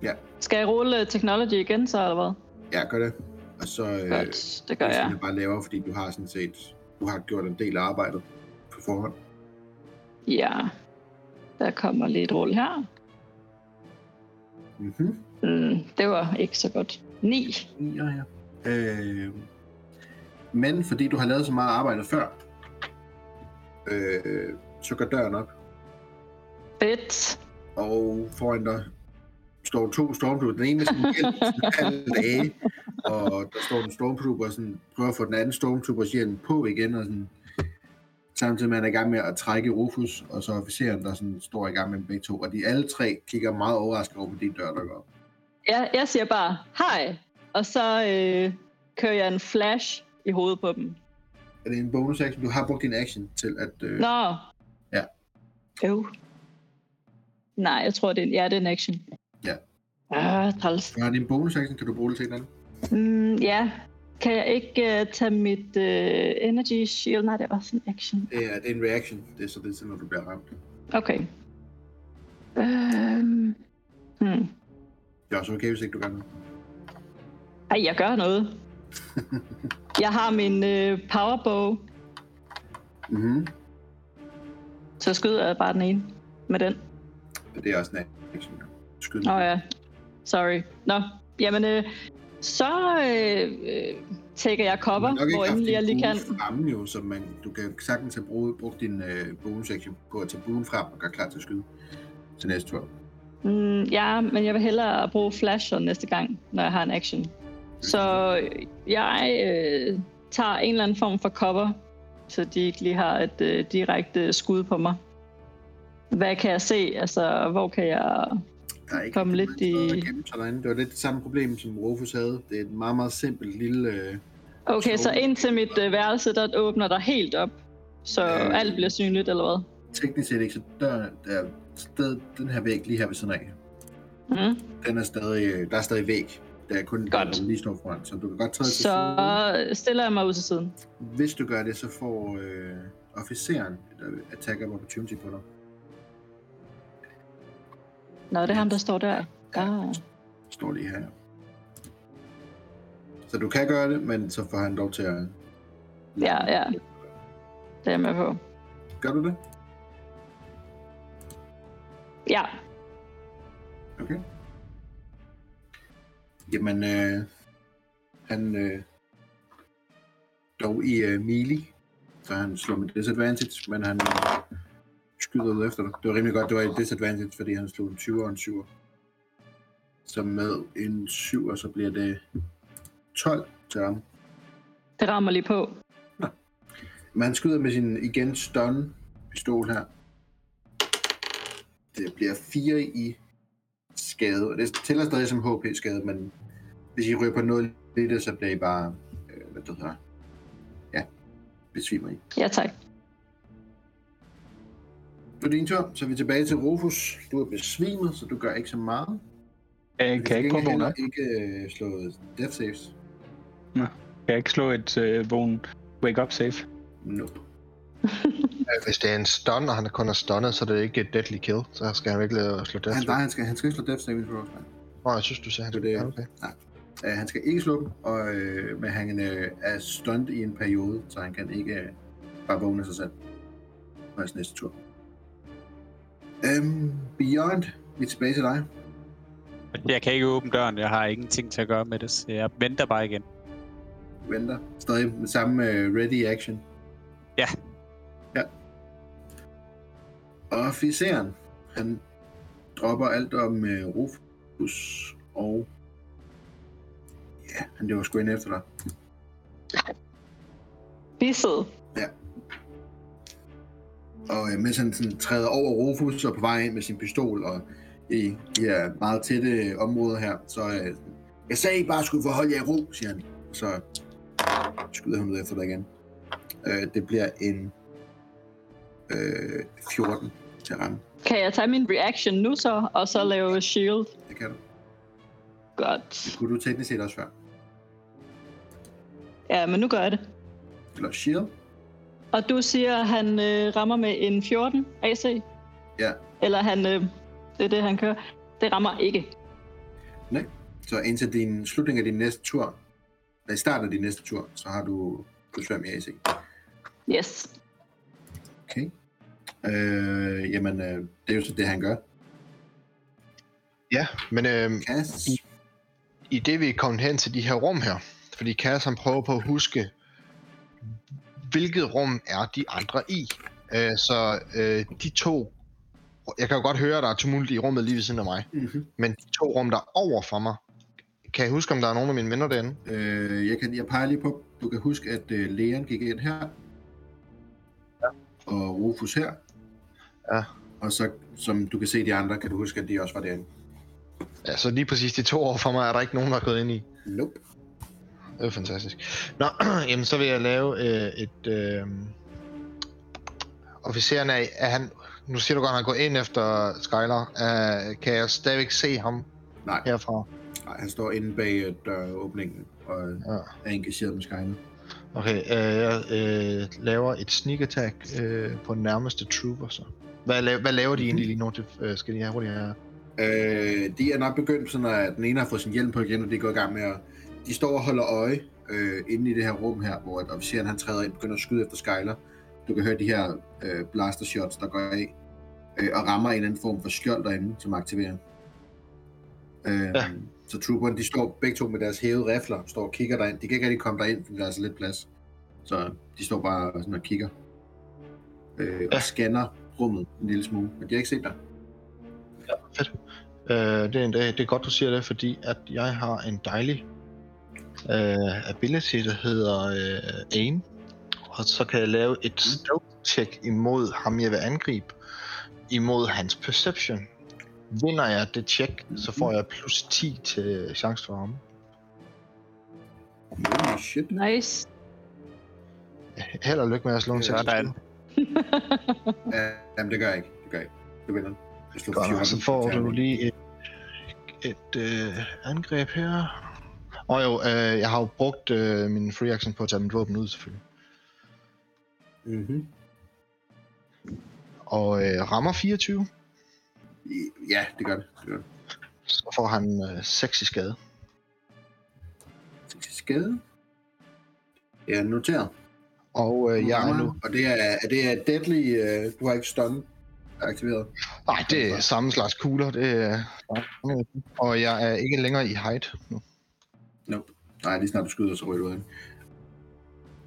Ja. Skal jeg rulle technology igen så, eller hvad? Ja, gør det. Og så øh, Godt, det gør jeg. det bare lavere, fordi du har sådan set, du har gjort en del af arbejdet på forhånd. Ja. Der kommer lidt rulle her. Mhm. Mm, det var ikke så godt. 9. Ja, ja. Øh, men fordi du har lavet så meget arbejde før, øh, så går døren op, Fedt. og foran dig står to stormtroopers. Den ene med sådan en hjelm, og der står en stormtrooper og sådan, prøver at få den anden stormtroopers hjelm på igen, og sådan, samtidig med at han er i gang med at trække Rufus, og så officeren, der sådan står i gang med dem begge to, og de alle tre kigger meget overrasket over på din dør, der går op. Jeg, siger bare, hej. Og så øh, kører jeg en flash i hovedet på dem. Er det en bonus action? Du har brugt din action til at... Øh, Nå. Ja. Øv. Nej, jeg tror, det er, ja, det er en action. Ja. Ah, træls. har din bonus action, kan du bruge det til en anden? Mm, ja. Kan jeg ikke uh, tage mit uh, energy shield? Nej, det er også en action. Det er, det er en reaction, det er så det er, når du bliver ramt. Okay. Øhm. Hmm. Det er også okay, hvis ikke du gør noget. Ej, jeg gør noget. jeg har min øh, powerbow, Mhm. så skyder jeg bare den ene med den. Det er også en action. ja. Skyd. Nå ja, sorry. Nå, jamen, øh, Så øh, øh, tager jeg ikke hvor endelig jeg lige kan. fremme jo, så man, du kan sagtens have brugt, brugt din øh, bonus action på at tage buen frem og gøre klar til at skyde til næste tur. Mm, ja, men jeg vil hellere bruge flasher næste gang, når jeg har en action. Så jeg øh, tager en eller anden form for cover, så de ikke lige har et øh, direkte skud på mig. Hvad kan jeg se? Altså, hvor kan jeg... Der er ikke Kom lidt i- derinde. Det var lidt det samme problem, som Rufus havde. Det er et meget, meget simpelt lille... Øh, Okay, så Sjovt. ind til mit øh, værelse, der åbner der helt op, så Øh. alt bliver synligt, eller hvad? teknisk set ikke, så døren, der er sted, den her væg lige her ved siden af. Mm. Den er stadig, øh, der er stadig væg. Der er kun den, Godt. der lige står foran, så du kan godt træde til Så siden. stiller jeg mig ud til siden. Hvis du gør det, så får øh, officeren et øh, attack of opportunity på dig. Nå, det er ham, der står der. Ah. Står lige her. Så du kan gøre det, men så får han lov til at... Ja, ja. Det er jeg med på. Gør du det? Ja, Okay. Jamen, øh, han øh, dog i øh, melee, så han slår med disadvantage, men han øh, skyder ud efter dig. Det var rimelig godt, det var et disadvantage, fordi han slog en 20 og en 7. Så med en 7, så bliver det 12 til ham. det rammer lige på. Men han skyder med sin igen stun pistol her. Det bliver 4 i skade, og det tæller stadig som HP skade, men hvis I ryger på 0 i det, så bliver I bare, øh, hvad det hedder, ja, besvimer I. Ja, tak. Det er din tur, så er vi tilbage til Rufus. Du er besvimet, så du gør ikke så meget. Jeg Du kan ikke prøve at ikke øh, slå death saves. Kan jeg ikke slå et øh, vågen wake up safe? Nope. Hvis det er en stun, og han kun er stunnet, så er det ikke et deadly kill. Så skal han ikke lade slå death. Han, nej, han skal, han skal ikke slå death throws. nej. Nå, jeg synes, du sagde, han Det er skulle. det. Ja, okay. Uh, han skal ikke slå dem, og, øh, men han øh, er stunt i en periode, så han kan ikke øh, bare vågne sig selv. På hans næste tur. Um, Beyond, vi er tilbage til dig. Jeg kan ikke åbne døren. Jeg har ingenting til at gøre med det, så jeg venter bare igen. Venter. Stadig med samme uh, ready action. Ja. Ja. Og officeren, han dropper alt om uh, Rufus, og ja, han løber sgu ind efter dig. Bisset. Og øh, mens han sådan træder over Rufus og på vej ind med sin pistol og i de her meget tætte områder her, så øh, jeg sagde, I bare skulle forholde jer i ro, siger han. Så skyder han ud efter dig igen. Øh, det bliver en øh, 14 til at ramme. Kan jeg tage min reaction nu så, og så lave shield? Det kan du. Godt. Det kunne du teknisk set også før. Ja, men nu gør jeg det. Eller shield. Og du siger, at han øh, rammer med en 14 AC? Ja. Eller han, øh, det er det, han kører. Det rammer ikke. Så indtil din slutning af din næste tur, eller i starten af din næste tur, så har du plus 5 i AC. Yes. Okay. Øh, jamen, øh, det er jo så det, han gør. Ja, men øh, Cass. i det vi er kommet hen til de her rum her, fordi Cass han prøver på at huske, hvilket rum er de andre i. Øh, så øh, de to, jeg kan jo godt høre, at der er tumult i rummet lige ved siden af mig, Mm-hmm. men de to rum, der er over for mig, kan jeg huske, om der er nogen af mine venner derinde? Øh, jeg, kan, jeg peger lige på, du kan huske, at øh, Leon gik ind her. Ja. Og Rufus her. Ja. Og så, som du kan se de andre, kan du huske, at de også var derinde. Ja, så lige præcis de to over for mig, er der ikke nogen, der er gået ind i. Nope. Det er fantastisk. Nå, jamen så vil jeg lave øh, et... Øh, officeren er, er han... Nu siger du godt, at han går ind efter Skylar. Uh, kan jeg stadigvæk se ham Nej, herfra? nej, han står inde bag øh, døråbningen og Ja. er engageret med Skyne. Okay, øh, jeg øh, laver et sneak attack øh, på den nærmeste trooper, så. Hvad, la- hvad laver de Mhm. egentlig lige nu? Det, øh, skal de have hurtigt her? Øh, de er nok begyndt sådan, at den ene har fået sin hjelm på igen, og de går i gang med at... De står og holder øje øh, inde i det her rum her, hvor at officeren han træder ind og begynder at skyde efter Skyler. Du kan høre de her øh, blaster shots, der går af, øh, og rammer en eller anden form for skjold derinde, som aktiverer. Øh, Ja. Så trooperne, de står begge to med deres hævede rifler, står og kigger derind. De kan ikke rigtig komme derind, fordi der er så lidt plads. Så de står bare sådan og kigger. Øh, og Ja. scanner rummet en lille smule, men de har ikke set dig. Fedt. Øh, det, er en, det er godt, du siger det, fordi at jeg har en dejlig øh, ability, der hedder øh, aim. Og så kan jeg lave et stealth check imod ham, jeg vil angribe, imod hans perception. Vinder jeg det check, så får jeg plus 10 til chance for ham. Holy shit. Nice. Held og lykke med at slå en Sådan. 26. Ja, jamen, det gør jeg ikke. Det gør jeg ikke. Du vinder. Godt, og 14 så får du lige et, et øh, angreb her. Og jo, øh, jeg har jo brugt øh, min free action på at tage mit våben ud, selvfølgelig. Mhm. Og øh, rammer 24, Ja, det gør det. det, gør det. så får han øh, 6 i skade. Til skade. Ja, noteret. Og øh, jeg er nu... Og det er, er det er deadly, uh, du har ikke stun aktiveret. Nej, det er samme slags kugler. Det er... Og jeg er ikke længere i height nu. Nope. Nej, lige snart du skyder, så ryger du ud af den.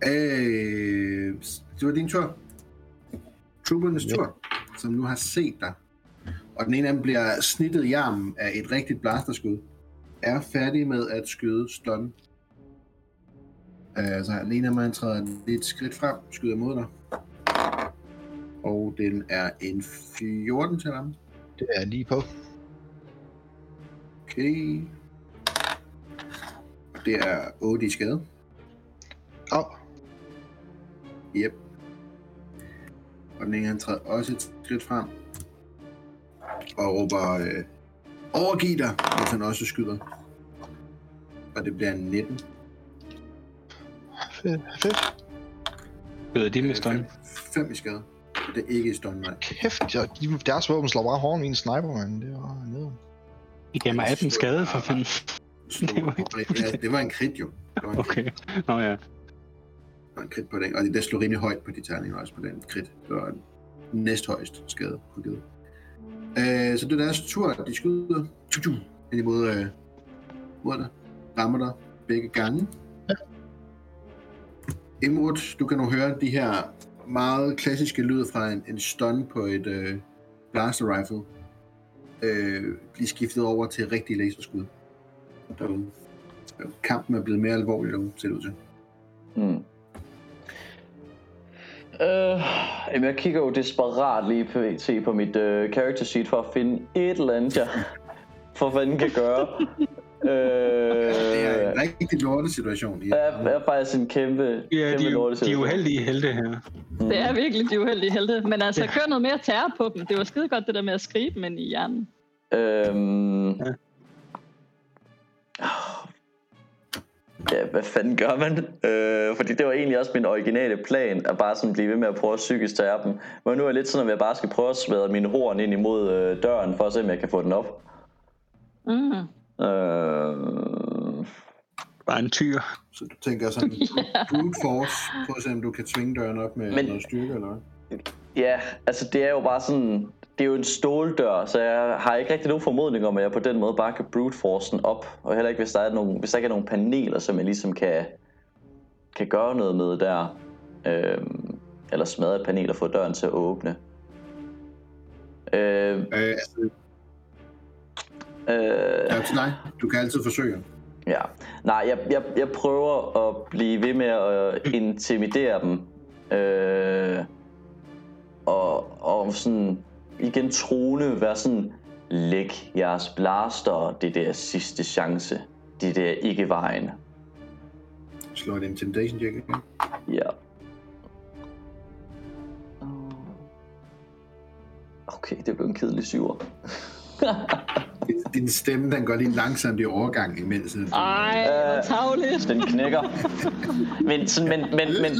Øh, det var din tur. Troopernes Ja. tur, som nu har set dig. Og den ene af dem bliver snittet i armen af et rigtigt blasterskud. Er færdig med at skyde stun. Øh, så den ene af mig træder lidt skridt frem, skyder mod dig. Og den er en 14 til ham. Det er lige på. Okay. Det er 8 i skade. Åh, oh, Yep. Og den ene han træder også et skridt frem. Og råber, øh, overgiv dig, hvis han også skyder. Og det bliver en 19. fedt. fedt. Byder de med stun? 5 i skade. Det er ikke i stun, nej. Kæft, jeg, de, deres våben slår bare hårdt i en sniper, mand. Det var nede. I gav mig 18 skade for fanden. Det var, ja, det var en krit jo. Det var en. Okay. Nå ja. Det var en krit på den. Og det slog rimelig højt på de terninger også på den krit. Det var en næsthøjst skade på givet. Øh, så det er deres tur. De skyder tju, tju, ind imod øh, mod dig. Rammer dig begge gange. Imrud, du kan nu høre de her meget klassiske lyd fra en, en stun på et øh, blaster rifle øh, blive skiftet over til rigtige laserskud derude. Kampen er blevet mere alvorlig derude, ser det ud til. Mm. Øh, jamen jeg kigger jo desperat lige på, se på mit øh, character sheet for at finde et eller andet, jeg for fanden kan gøre. øh, Det er en rigtig lortet situation. I er, er faktisk en kæmpe, Ja, kæmpe de, er jo- de er uheldige helte her. Mm. Det er virkelig de uheldige helte. Men altså, kør noget mere terror på dem. Det var skide godt, det der med at skrive dem ind i hjernen. Øhm... Ja. Ja, hvad fanden gør man? Øh, fordi det var egentlig også min originale plan, at bare sådan blive ved med at prøve at psykisk tage dem. Men nu er jeg lidt sådan, at jeg bare skal prøve at svære mine horn ind imod øh, døren, for at se, om jeg kan få den op. Mm. Øh, Bare en tyr. Så du tænker sådan, brute force, prøv at se, om du kan tvinge døren op med Men- noget styrke, eller hvad? ja, altså det er jo bare sådan... Det er jo en ståldør, så jeg har ikke rigtig nogen formodning om, at jeg på den måde bare kan brute force den op. Og heller ikke, hvis der, er nogen, hvis der ikke er nogen paneler, som jeg ligesom kan, kan gøre noget med der. Øhm, eller smadre et panel og få døren til at åbne. Øh, Øh, altså, øh, dig. Du kan altid forsøge. Ja, nej, jeg, jeg, jeg prøver at blive ved med at intimidere dem. Øh, og, og sådan igen trone være sådan, læg jeres blaster, det der sidste chance. Det der ikke vejen. Slå et intimidation check igen. Ja. Okay, det blev en kedelig syver. Din- stemme, den går lige langsomt i overgang imens. du- Ej, hvor Øh. tavligt. Den knækker. Men, sådan, men, men, men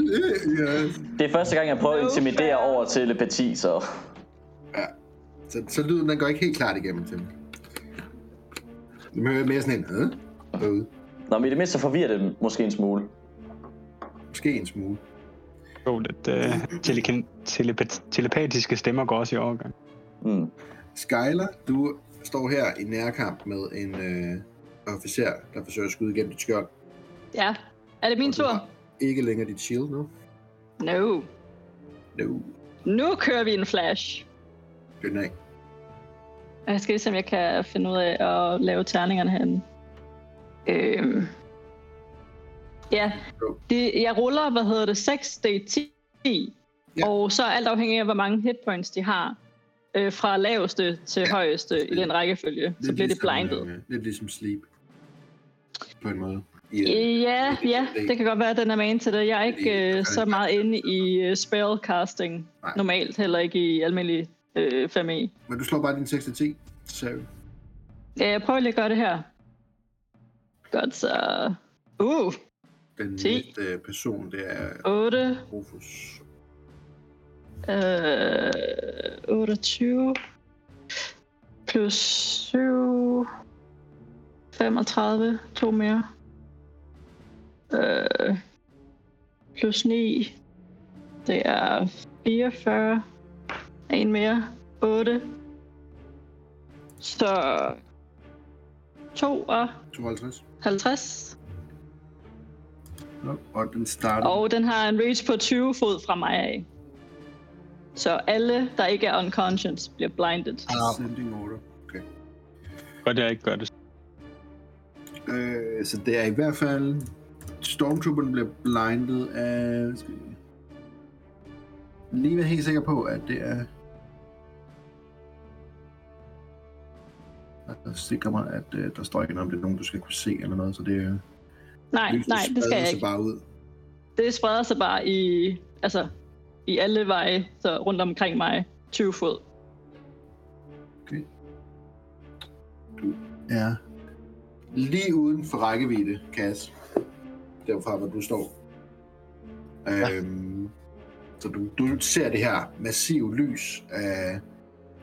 det er første gang, jeg prøver at intimidere fair. over telepati, så... så, så lyden, den går ikke helt klart igennem til Du hører mere sådan en, øh, derude. Nå, men i det mindste forvirrer det dem måske en smule. Måske en smule. Jo, lidt uh, telekin- telepat- telepatiske stemmer går også i overgang. Mm. Skyler, du står her i nærkamp med en, øh, officer, der forsøger at skyde igennem dit skjold. Ja. Er det min tur? Ikke længere dit shield nu. No. No. Nu kører vi en flash. Den af. Jeg skal lige se, om jeg kan finde ud af at lave terningerne herinde. Øhm. Ja, det, jeg ruller, hvad hedder det, 6 D10, Ja. og så alt afhængig af, hvor mange hitpoints de har, øh, fra laveste til Ja. højeste i den rækkefølge, så bliver det ligesom, blindet. øh, Lidt ligesom sleep. På en måde. Øh, Ja, det- ja, det- det kan godt være, at den er med til det. Jeg er ikke det øh, så meget inde i uh, spellcasting Nej. normalt, heller ikke i almindelig øh, 5e. Men du slår bare din 6 til 10. Så Ja, jeg prøver lige at gøre det her. Godt, så... Uh, den 10. næste person, det er 8, Rufus. øh, 28, plus 7, 35, to mere. Øh, plus 9, det er 44, en mere, 8. Så 52. 52. Nå, Og den starter. Og den har en reach på 20 fod fra mig af. Så alle, der ikke er unconscious, bliver blinded. Sending order. Okay. Godt, jeg ikke gør det. Øh, så det er i hvert fald... Stormtrooperen bliver blindet af... Lige være helt sikker på, at det er... Jeg sikrer mig, at øh, der står ikke noget om det er nogen, du skal kunne se eller noget, så det er... Nej, lyset nej, det skal jeg ikke. bare ud. Det spreder sig bare i, altså, i alle veje, så rundt omkring mig, 20 fod. Ja. Lige uden for rækkevidde, Kas. Derfra, hvor du står. Ja. Øhm, så du, du ser det her massive lys, øh,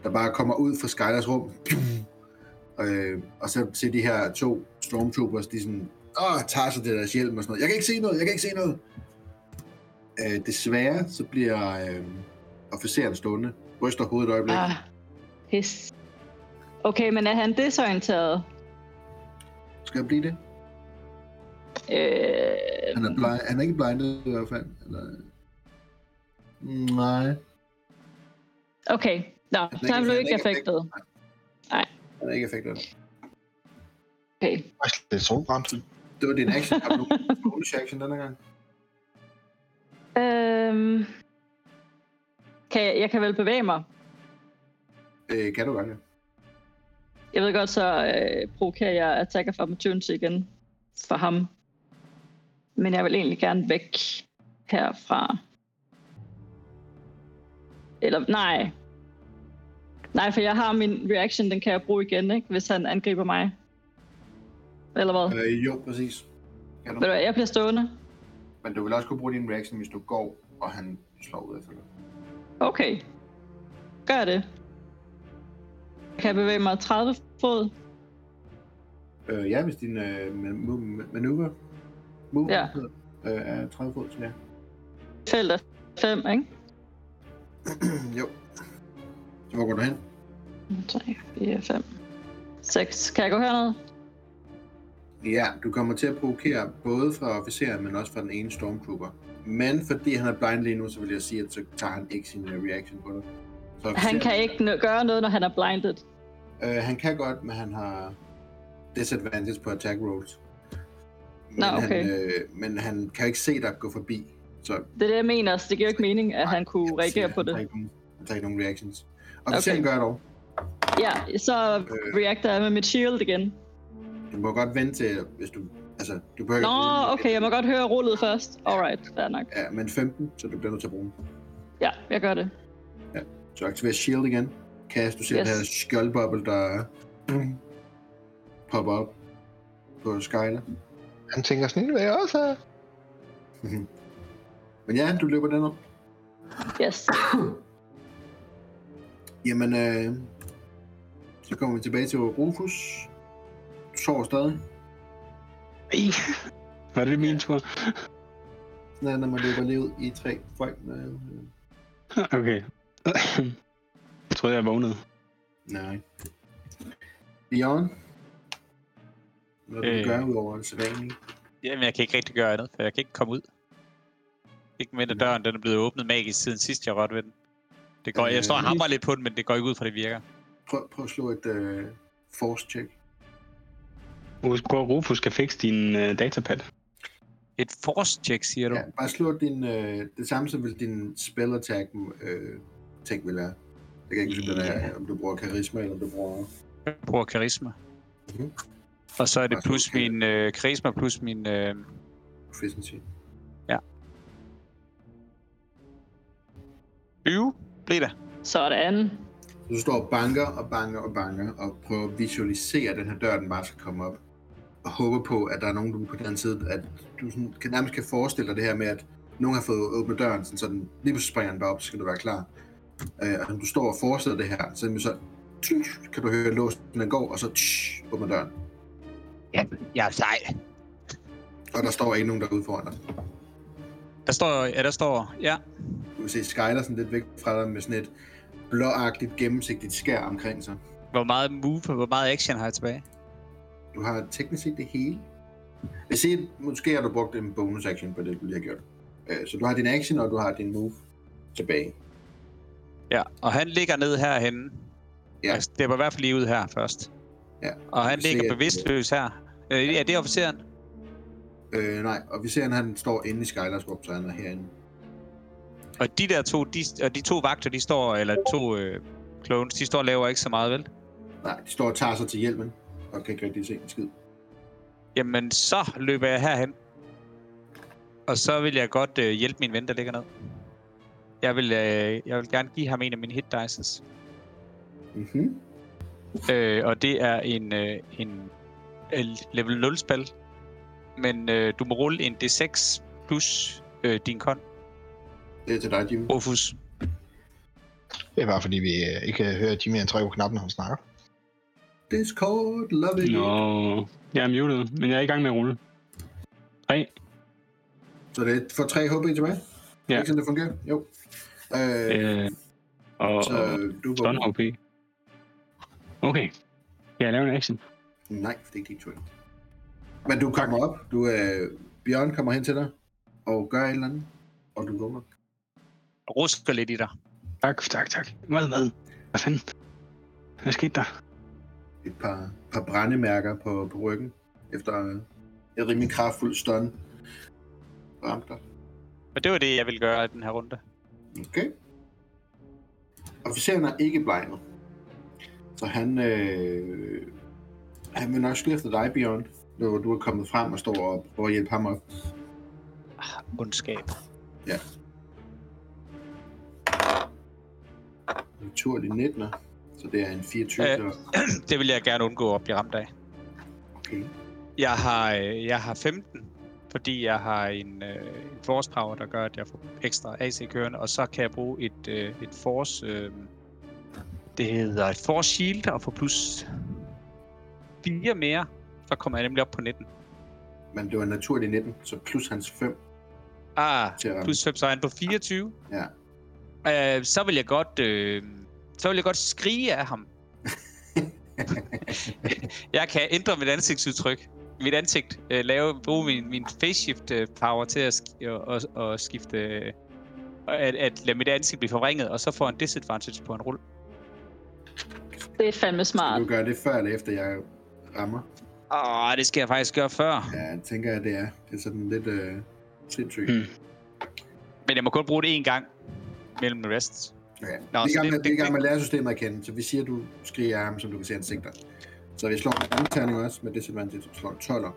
der bare kommer ud fra Skylers rum. Øh, og så ser de her to stormtroopers, de sådan, åh, tager sig til deres hjelm og sådan noget. Jeg kan ikke se noget, jeg kan ikke se noget. Øh, desværre, så bliver øh, officeren stående, ryster hovedet et øjeblik. Ah, pis. Okay, men er han desorienteret? Skal jeg blive det? Øh, Han er, blind, han er ikke blindet i hvert fald. Eller... Nej. okay, nå, er så han blev ikke affektet. Han er ikke effektet. Okay. Det er solbrændt. Det var din action. Har du bonus action denne gang? Øhm, kan jeg, jeg kan vel bevæge mig. Øh, kan du godt, ja. Jeg ved godt, så øh, provokerer jeg attack of opportunity igen for ham. Men jeg vil egentlig gerne væk herfra. Eller nej. Nej, for jeg har min reaction, den kan jeg bruge igen, ikke? hvis han angriber mig. Eller hvad? Øh. Jo, præcis. Ved du jeg bliver stående. Men du vil også kunne bruge din reaction, hvis du går, og han slår ud efter dig. Okay. Gør jeg det. Kan jeg bevæge mig 30 fod? Øh, ja, hvis din øh, man- move- Ja. øh, er 30 fod, så ja. Felt er 5, ikke? jo. Hvor går du hen? 3, 4, 5, 6. Kan jeg gå herned? Ja, du kommer til at provokere både fra officeren, men også fra den ene stormtrooper. Men fordi han er blind lige nu, så vil jeg sige, at så tager han ikke sin øh, reaction på dig. Så Han kan ikke n- gøre noget, når han er blinded. Øh, han kan godt, men han har disadvantage på attack rolls. Men, Nå, okay. han, øh, men han kan ikke se dig gå forbi. Så Det er det, jeg mener, så det giver jo ikke mening, at han kunne reagere siger, på han det. tager ikke nogen- Han tager ikke nogen reactions. Officeren Okay. gør dog. Ja, så Øh. reacter jeg med mit shield igen. Du må godt vente til, hvis du... Altså, du behøver Nå, den. okay, jeg må godt høre rullet først. Alright, fair nok. Ja, men 15, så du bliver nødt til at bruge den. Ja, jeg gør det. Så aktiver shield igen. Cast, du ser Yes. det her skjoldboble, der popper op på Skyler. Han tænker sådan, vil jeg også have. Men ja, du løber den op. Yes. Jamen, øh, så kommer vi tilbage til Rufus. Du sover stadig. Ej. Var det min tur? Sådan er, når man løber lige ud i tre folk. Øh, Okay. Jeg troede, jeg vågnede. nej. Bjørn, Hvad du øh. Øh. gør ud over det sædvanlige? Jamen, jeg kan ikke rigtig gøre andet, for jeg kan ikke komme ud. Ikke med, at døren den er blevet åbnet magisk siden sidst, jeg rørte ved den. Det går, jeg står og Øh. hamrer lidt på den, men det går ikke ud fra, det virker. Prøv, prøv at slå et uh, force check. Husk på, at Rufus skal fikse din uh, datapad. Et force check, siger du? Ja, bare slå din, uh, det samme som vil din spell attack uh, ting vil være. Jeg kan ikke huske, er, om du bruger karisma, eller om du bruger... Jeg bruger karisma. Mhm. Og så er det Altså, plus okay. min øh, karisma plus min... Øh, proficiency. 20, blev det. Sådan. Så du står og banker og banker og banker, og prøver at visualisere, at den her dør, den bare skal komme op. Og håber på, at der er nogen, du på den anden side, at du sådan, kan, nærmest kan forestille dig det her med, at nogen har fået åbnet døren, sådan, så den lige pludselig springer den bare op, så skal du være klar. Øh, og når du står og forestiller det her, så, så tsk, kan du høre låsen, den går, og så tsk, åbner døren. Ja, jeg er sej. Og der står ikke nogen derude foran dig. Der står, ja, der står, ja. Du kan se Skyler sådan lidt væk fra dig med sådan et blåagtigt, gennemsigtigt skær omkring sig. Hvor meget move og hvor meget action har jeg tilbage? Du har teknisk set det hele. Jeg siger, måske har du brugt en bonus action på det, du lige har gjort. Øh, Så du har din action, og du har din move tilbage. Ja, og han ligger ned herhenne. Ja. Altså, det var i hvert fald lige ud her først. Ja. Og han ligger ser- bevidstløs her. Øh, ja, det er officeren. Øh, nej, og vi ser, at han står inde i Skylers rum, så han er herinde. Og de der to, de, og de to vagter, de står, eller to øh, clones, de står og laver ikke så meget, vel? Nej, de står og tager sig til hjelmen, og kan ikke rigtig se en skid. Jamen, så løber jeg herhen. Og så vil jeg godt øh, hjælpe min ven, der ligger ned. Jeg vil, øh, jeg vil gerne give ham en af mine hit dices. Mhm. Øh, og det er en, øh, en øh, level 0 spil. Men øh, du må rulle en D6 plus øh, din kon, Det er til dig, Jimmy. Rufus. Det er bare fordi, vi øh, ikke kan høre Jimmy han trykker på knappen, når han snakker. Discord, love it. Nå, jeg er muted, men jeg er i gang med at rulle. 3. Så det er for 3 HP tilbage? Ja. Ikke sådan, det fungerer? Jo. Øh, Øh, og, så og du stun. HP. Okay. Skal jeg lave en action? Nej, det er ikke din tur. Men du kommer op. Du, øh, Bjørn kommer hen til dig og gør et eller andet. Og du vågner. Rusker lidt i dig. Tak, tak, tak. Hvad, hvad? Hvad fanden? Hvad skete der? Et par, par brændemærker på, på ryggen. Efter øh, et rimelig kraftfuldt stun. Ramte dig. Og det var det, jeg ville gøre i den her runde. Okay. Officeren er ikke blegnet. Så han, øh, han vil nok skyde efter dig, Bjørn. Når du er kommet frem og står og prøver at hjælpe ham op. Ondskab. Naturlig 19. Så det er en 24. Øh. Øh. det vil jeg gerne undgå at blive ramt af. Okay. Jeg har, øh, jeg har 15, fordi jeg har en, øh, en force power, der gør, at jeg får ekstra AC kørende, og så kan jeg bruge et, øh, et force... Øh, det hedder et force shield, og få plus 4 mere, så kommer jeg nemlig op på 19. Men det var naturlig 19, så plus hans 5 Ah, plus 5, så er han på 24. Ja. Øh, så vil jeg godt... Øh, så vil jeg godt skrige af ham. jeg kan ændre mit ansigtsudtryk. Mit ansigt. Øh, lave, bruge min, min face shift øh, power til at, sk- og, og, og skifte... Øh, at, at lade mit ansigt blive forvrænget, og så får en disadvantage på en rull. Det er fandme smart. Du gør det før eller efter jeg rammer. Åh, det skal jeg faktisk gøre før. Ja, jeg tænker jeg, det er. Det er sådan lidt øh, sindssygt. Hmm. Men jeg må kun bruge det én gang mellem rests. Okay. Nå, så er gang det- det- gang det- med at lære systemet at kende, så vi siger, at du skriger ham, som du kan se ansigter. Så vi slår en anden terning også med disadvantage, slår en 12'er.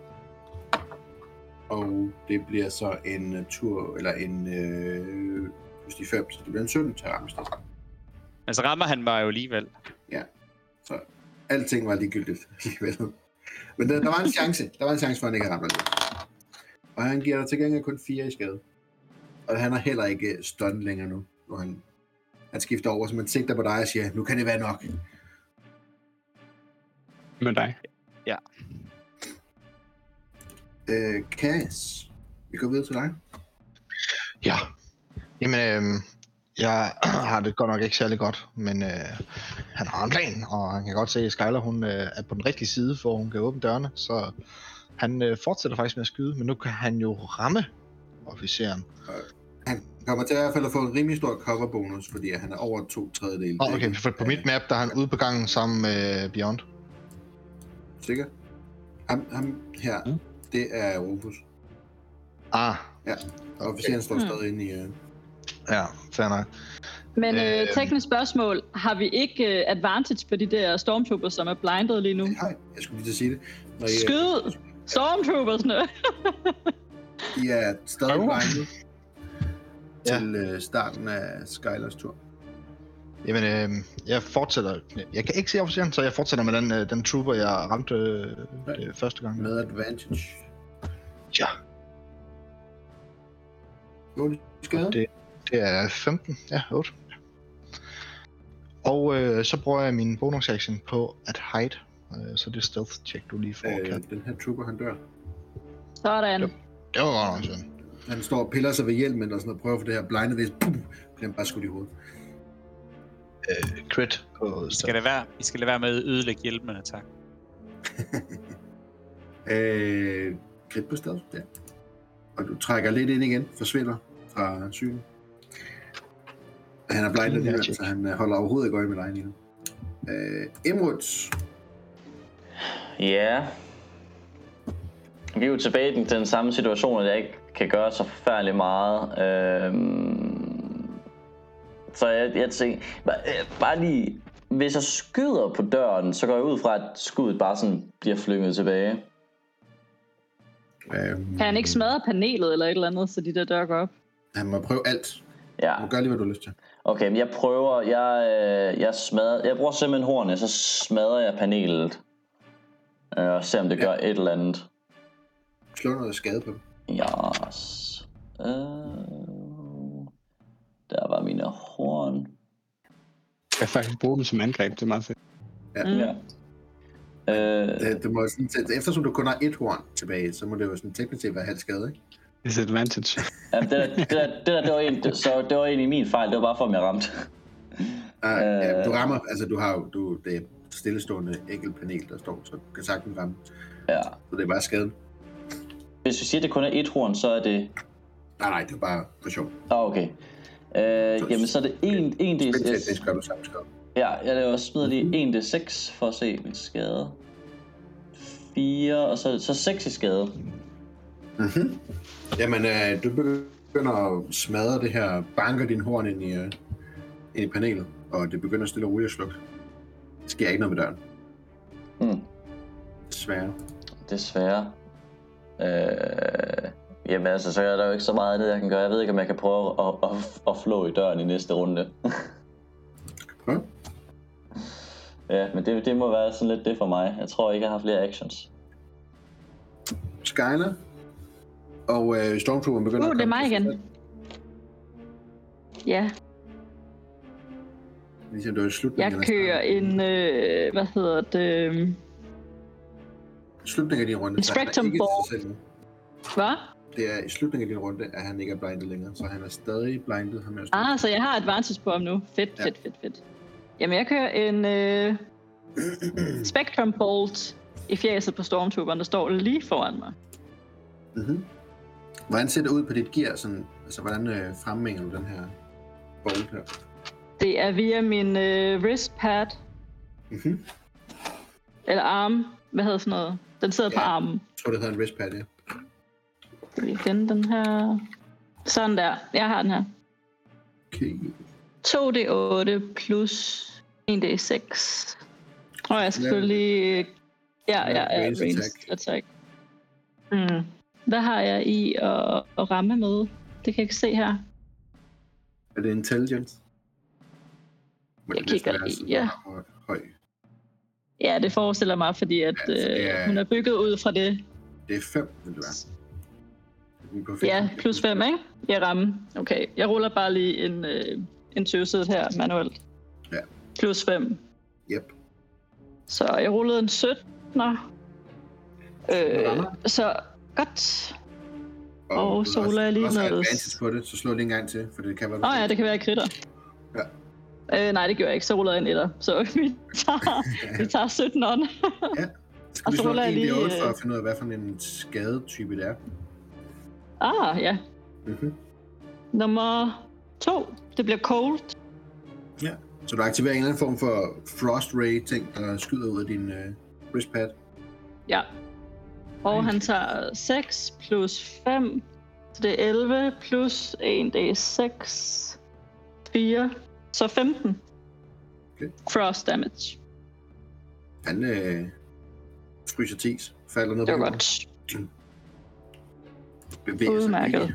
Og det bliver så en øh, tur, eller en øh, plus de 5, så det bliver en 17 til stedet. Altså rammer han mig jo alligevel. Så alting var ligegyldigt alligevel. Men der, der, var en chance. Der var en chance for, at han ikke ramte dig. Og han giver dig til gengæld kun 4 i skade. Og han er heller ikke stun længere nu. nu han, han skifter over, så man sigter på dig og siger, nu kan det være nok. Med dig. Øh, Cass, vi går videre til dig. Ja. Jamen, øh, jeg har det godt nok ikke særlig godt, men øh, han har en plan, og han kan godt se, at Skyler hun øh, er på den rigtige side, for hun kan åbne dørene, så han øh, fortsætter faktisk med at skyde, men nu kan han jo ramme officeren. Han kommer til i hvert fald at få en rimelig stor coverbonus, fordi han er over to tredjedel. Oh, okay, for på mit map, der er han ude på gangen sammen med Beyond. Sikker? Ham, ham her, Mm. det er Rufus. Ah, Og officeren står Mm. stadig inde i... Uh... ja, fair nok. Men øh, Øhm. teknisk spørgsmål. Har vi ikke øh, advantage på de der stormtroopers, som er blinded lige nu? Hej, jeg skulle lige til at sige det. Når I, er- Skyd! Stormtroopersne! I er stadig blindet Ja. til uh, starten af Skylers tur. Jamen, øh, jeg fortsætter. Jeg kan ikke se officeren, så jeg fortsætter med den, øh, den trooper, jeg ramte øh, det første gang. Med advantage. Ja, Hvor er skade? Det- det er 15. Ja, 8. Og øh, så bruger jeg min bonus action på at hide. Øh, så det er stealth check, du lige får. Øh, den her trooper, han dør. Sådan. Det var godt nok sådan. Han står og piller sig ved hjelmen og sådan og prøver for det her blinde ved. Pum! Bliver han bare skudt i hovedet. Øh, crit på I skal stealth. lade være, I skal lade være med at ødelægge hjælpene, tak. Øh, krit på stedet, ja. Og du trækker lidt ind igen, forsvinder fra synet. Han er alligevel, Magic. så han øh, holder overhovedet ikke øje med dig lige nu. Øh, Emruds. Ja. Vi er jo tilbage i den, den samme situation, at jeg ikke kan gøre så forfærdeligt meget. Øhm, så jeg, jeg tænker, bare, øh, bare lige, hvis jeg skyder på døren, så går jeg ud fra, at skuddet bare sådan bliver flynget tilbage. Øh, Kan han ikke smadre panelet eller et eller andet, så de der døre går op? Han må prøve alt. Ja, Du må gøre lige, hvad du har lyst til. Okay, men jeg prøver, jeg, øh, jeg smadrer, jeg bruger simpelthen hornene, så smadrer jeg panelet. Øh, og ser om det gør et eller andet. Slå noget skade på det. Yes. Øh, der var mine horn. Jeg kan faktisk bruge dem som angreb, det er meget fedt. Mm. Ja. Øh, det, det må sådan, set- eftersom du kun har et horn tilbage, så må det jo sådan teknisk set være halv skade, ikke? Disadvantage. ja, det, der, det, der, det, der, det, var en, det, så det var egentlig min fejl, det var bare for, om jeg ramte. Uh, ja, Øh. du rammer, altså du har jo, du, det er et stillestående enkeltpanel, der står, så du kan sagtens ramme. Ja. Så det er bare skaden. Hvis vi siger, at det kun er et horn, så er det... Nej, nej, det er bare for sjov. Ah, okay. Øh, jamen, så er det 1, 1 Det d6. gør du samme skade. Ja, jeg laver smider lige 1 d6 for at se min skade. 4, og så, så 6 i skade. Mm-hmm. Jamen, øh, du begynder at smadre det her, banker din horn ind i, øh, ind i panelet, og det begynder stille og roligt at slukke. Der sker ikke noget med døren, Hmm. desværre. Desværre. Øh, jamen altså, så er der jo ikke så meget af det, jeg kan gøre. Jeg ved ikke, om jeg kan prøve at, at, at flå i døren i næste runde. Prøv. ja, men det, det må være sådan lidt det for mig. Jeg tror ikke, jeg har flere actions. Skyler og øh, Stormtrooper begynder Uh, at det er mig igen. Ja. Ligesom det var i slutningen jeg af kører en, øh, hvad hedder det, øhm, slutningen af din runde. En han Spectrum Ball. hvad? Det er i slutningen af din runde, at han ikke er blindet længere, så han er stadig blindet. Ham er Ah, så jeg har advantage på ham nu. Fedt, Ja. fedt, fedt, fedt. Jamen, jeg kører en øh, Spectrum Bolt i fjæset på Stormtrooperen, der står lige foran mig. mm-hmm. Hvordan ser det ud på dit gear? Sådan, altså, hvordan øh, fremmænger du den her bolt her? Det er via min øh, wrist pad, Mm-hmm. eller arm. Hvad hedder sådan noget? Den sidder på Ja. armen. Jeg tror, det hedder en wristpad, ja. Skal vi finde den her? Sådan der. Jeg har den her. Okay. 2d8 plus 1d6. Og jeg skal selvfølgelig... Ja, ja, ja, Ranged ranged attack. attack. Mm. Hvad har jeg i at, at ramme med? Det kan jeg ikke se her. Er det intelligence? Må Jeg kigger sådan ja. høj-. Ja, det forestiller mig, fordi at, Ja, så det er- øh, hun er bygget ud fra det. Det er 5, vil det være. Ja, plus 5, ikke? Jeg ramme. Okay, jeg ruller bare lige en, øh, en tøvsid her manuelt. Ja. Plus 5. Yep. Så jeg rullede en 17'er. Øh, rammer. så godt. Og så også- ruller jeg lige også noget- advantage på det, så slå lige en gang til, for det kan være... Åh oh, ja, det kan være kritter. Øh, nej, det gjorde jeg ikke. Så jeg en etter. Så vi tager, vi tager 17 on. Skal Og vi så slå en lige, D8 for øh, at finde ud af, hvad for en skadetype det er? ah, ja. Mm-hmm. Nummer to. Det bliver cold. Så du aktiverer en eller anden form for frost ray ting, der skyder ud af din øh, wristpad. Ja. Og han tager 6 plus 5. Så det er 11 plus 1, det er 6. 4. Så 15. Okay. Frost damage. Han øh, fryser tis, falder ned Det var på godt. jorden, bevæger sig Udmærket. ikke.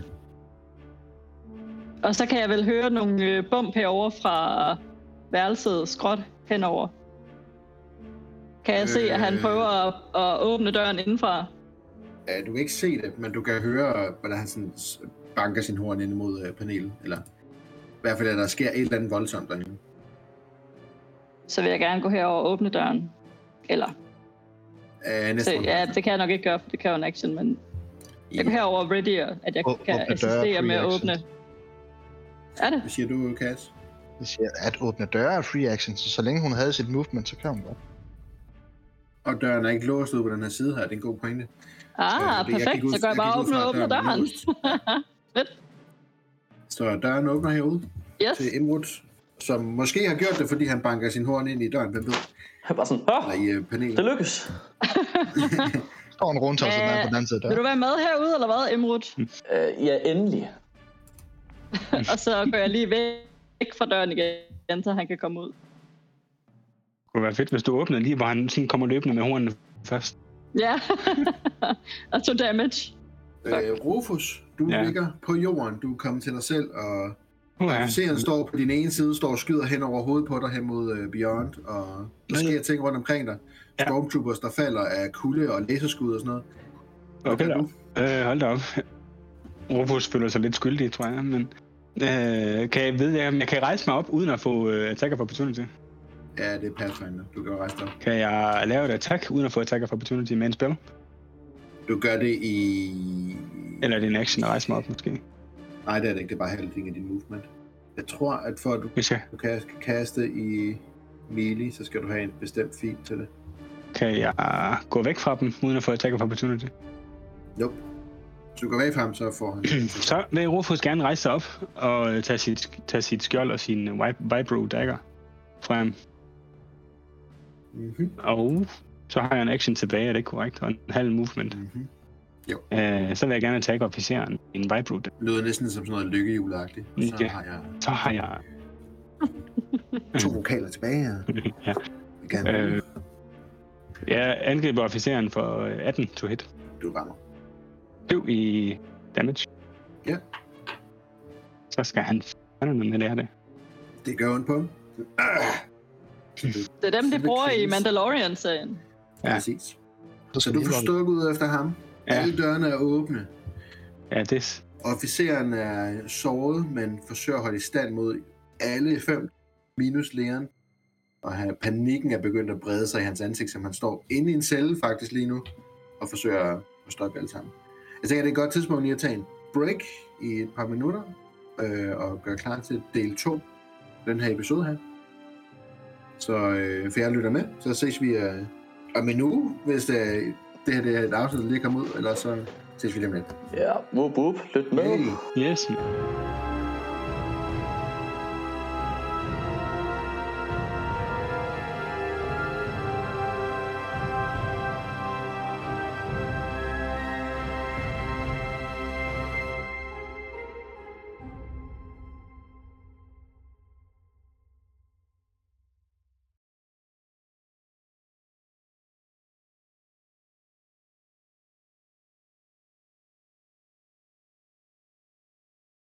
Og så kan jeg vel høre nogle øh, bump herover fra værelset skråt henover. Kan jeg se, at han Øh. prøver at, at åbne døren indenfra? Ja, du kan ikke se det, men du kan høre, hvordan han sådan banker sin horn ind imod øh, panelet. Eller i hvert fald, at der sker et eller andet voldsomt derinde. Så vil jeg gerne gå herover og åbne døren. Eller, Øh, næste så, ja, det kan jeg nok ikke gøre, for det kan jo en action, men jeg går herover og ready, at jeg Å- kan assistere med at åbne. Er det? Hvad siger du, Kas? Jeg siger, at åbne døre er free action, så så længe hun havde sit movement, så kan hun godt. Og døren er ikke låst ud på den her side her. Det er en god pointe. Ah, jeg perfekt. ud- Så går jeg jeg bare ud åbne og at åbne døren. Så døren åbner herude Yes. til Imrud, som måske har gjort det, fordi han banker sin horn ind i døren, hvem ved, Jeg er bare sådan, Åh, i øh, panelet. det lykkes. står en rundtosset Hvad- mand på den anden side af Vil du være med herude, eller hvad, Imrud? Øh, ja, endelig. og så går jeg lige væk fra døren igen, så han kan komme ud. Det kunne være fedt, hvis du åbnede lige, hvor han sådan kommer løbende med hornene først. Ja. og to damage. Øh, Rufus, du Ja. ligger på jorden. Du er kommet til dig selv, og ja. officeren står på din ene side, står og skyder hen over hovedet på dig hen mod uh, Beyond, og der sker ting rundt omkring dig. Ja. Stormtroopers, der falder af kulde og laserskud og sådan noget. Hvad Okay, du? Øh, hold da op. Rufus føler sig lidt skyldig, tror jeg, men... Øh, kan jeg vide, om jeg kan rejse mig op, uden at få øh, attack of opportunity? Ja, det er Pathfinder. Du kan jo rejse dig. Kan jeg lave et attack, uden at få attack of opportunity med en spil? Du gør det i... Eller er det en action at rejse mig op, måske? Nej, det er det ikke. Det er bare halvdelen af din movement. Jeg tror, at for at du Hvis jeg du kan kaste i melee, så skal du have en bestemt fil til det. kan jeg gå væk fra dem, uden at få attack of opportunity. Nope. Hvis du går væk fra ham, så får han... Så vil Rufus gerne rejse sig op og tage sit, tage sit skjold og sin vib- vibro dagger frem. Mm-hmm. Og så har jeg en action tilbage, er det korrekt? Og en halv movement. Mm-hmm. Øh, så vil jeg gerne attack officeren en vibro Det lyder næsten som sådan noget lykkehjulagtigt. Så Ja. har jeg Så har jeg... to vokaler tilbage her. ja, Jeg øh, jeg angriber officeren for øh, 18 to hit. Du rammer. 7 i damage. Ja. Så skal han fandme med lære det. Det gør ondt på ham. Ah! Det er dem, de bruger i. Mandalorian-serien. Ja. Præcis. Så du får stukket ud efter ham. Ja. Alle dørene er åbne. Ja, det, Officeren er såret, men forsøger at holde i stand mod alle fem minus Leon. Og han, panikken er begyndt at brede sig i hans ansigt, som han står inde i en celle faktisk lige nu, og forsøger at stoppe alle sammen. Jeg tænker, det er et godt tidspunkt lige at tage en break i et par minutter, øh, og gøre klar til del 2 den her episode her. Så øh, for jeg lytter med, så ses vi øh, om en uge, hvis det, er- det her det er et afsnit, der lige kommer ud, eller så ses vi lige om lidt. Ja, whoop whoop, lyt med. Hey. yes.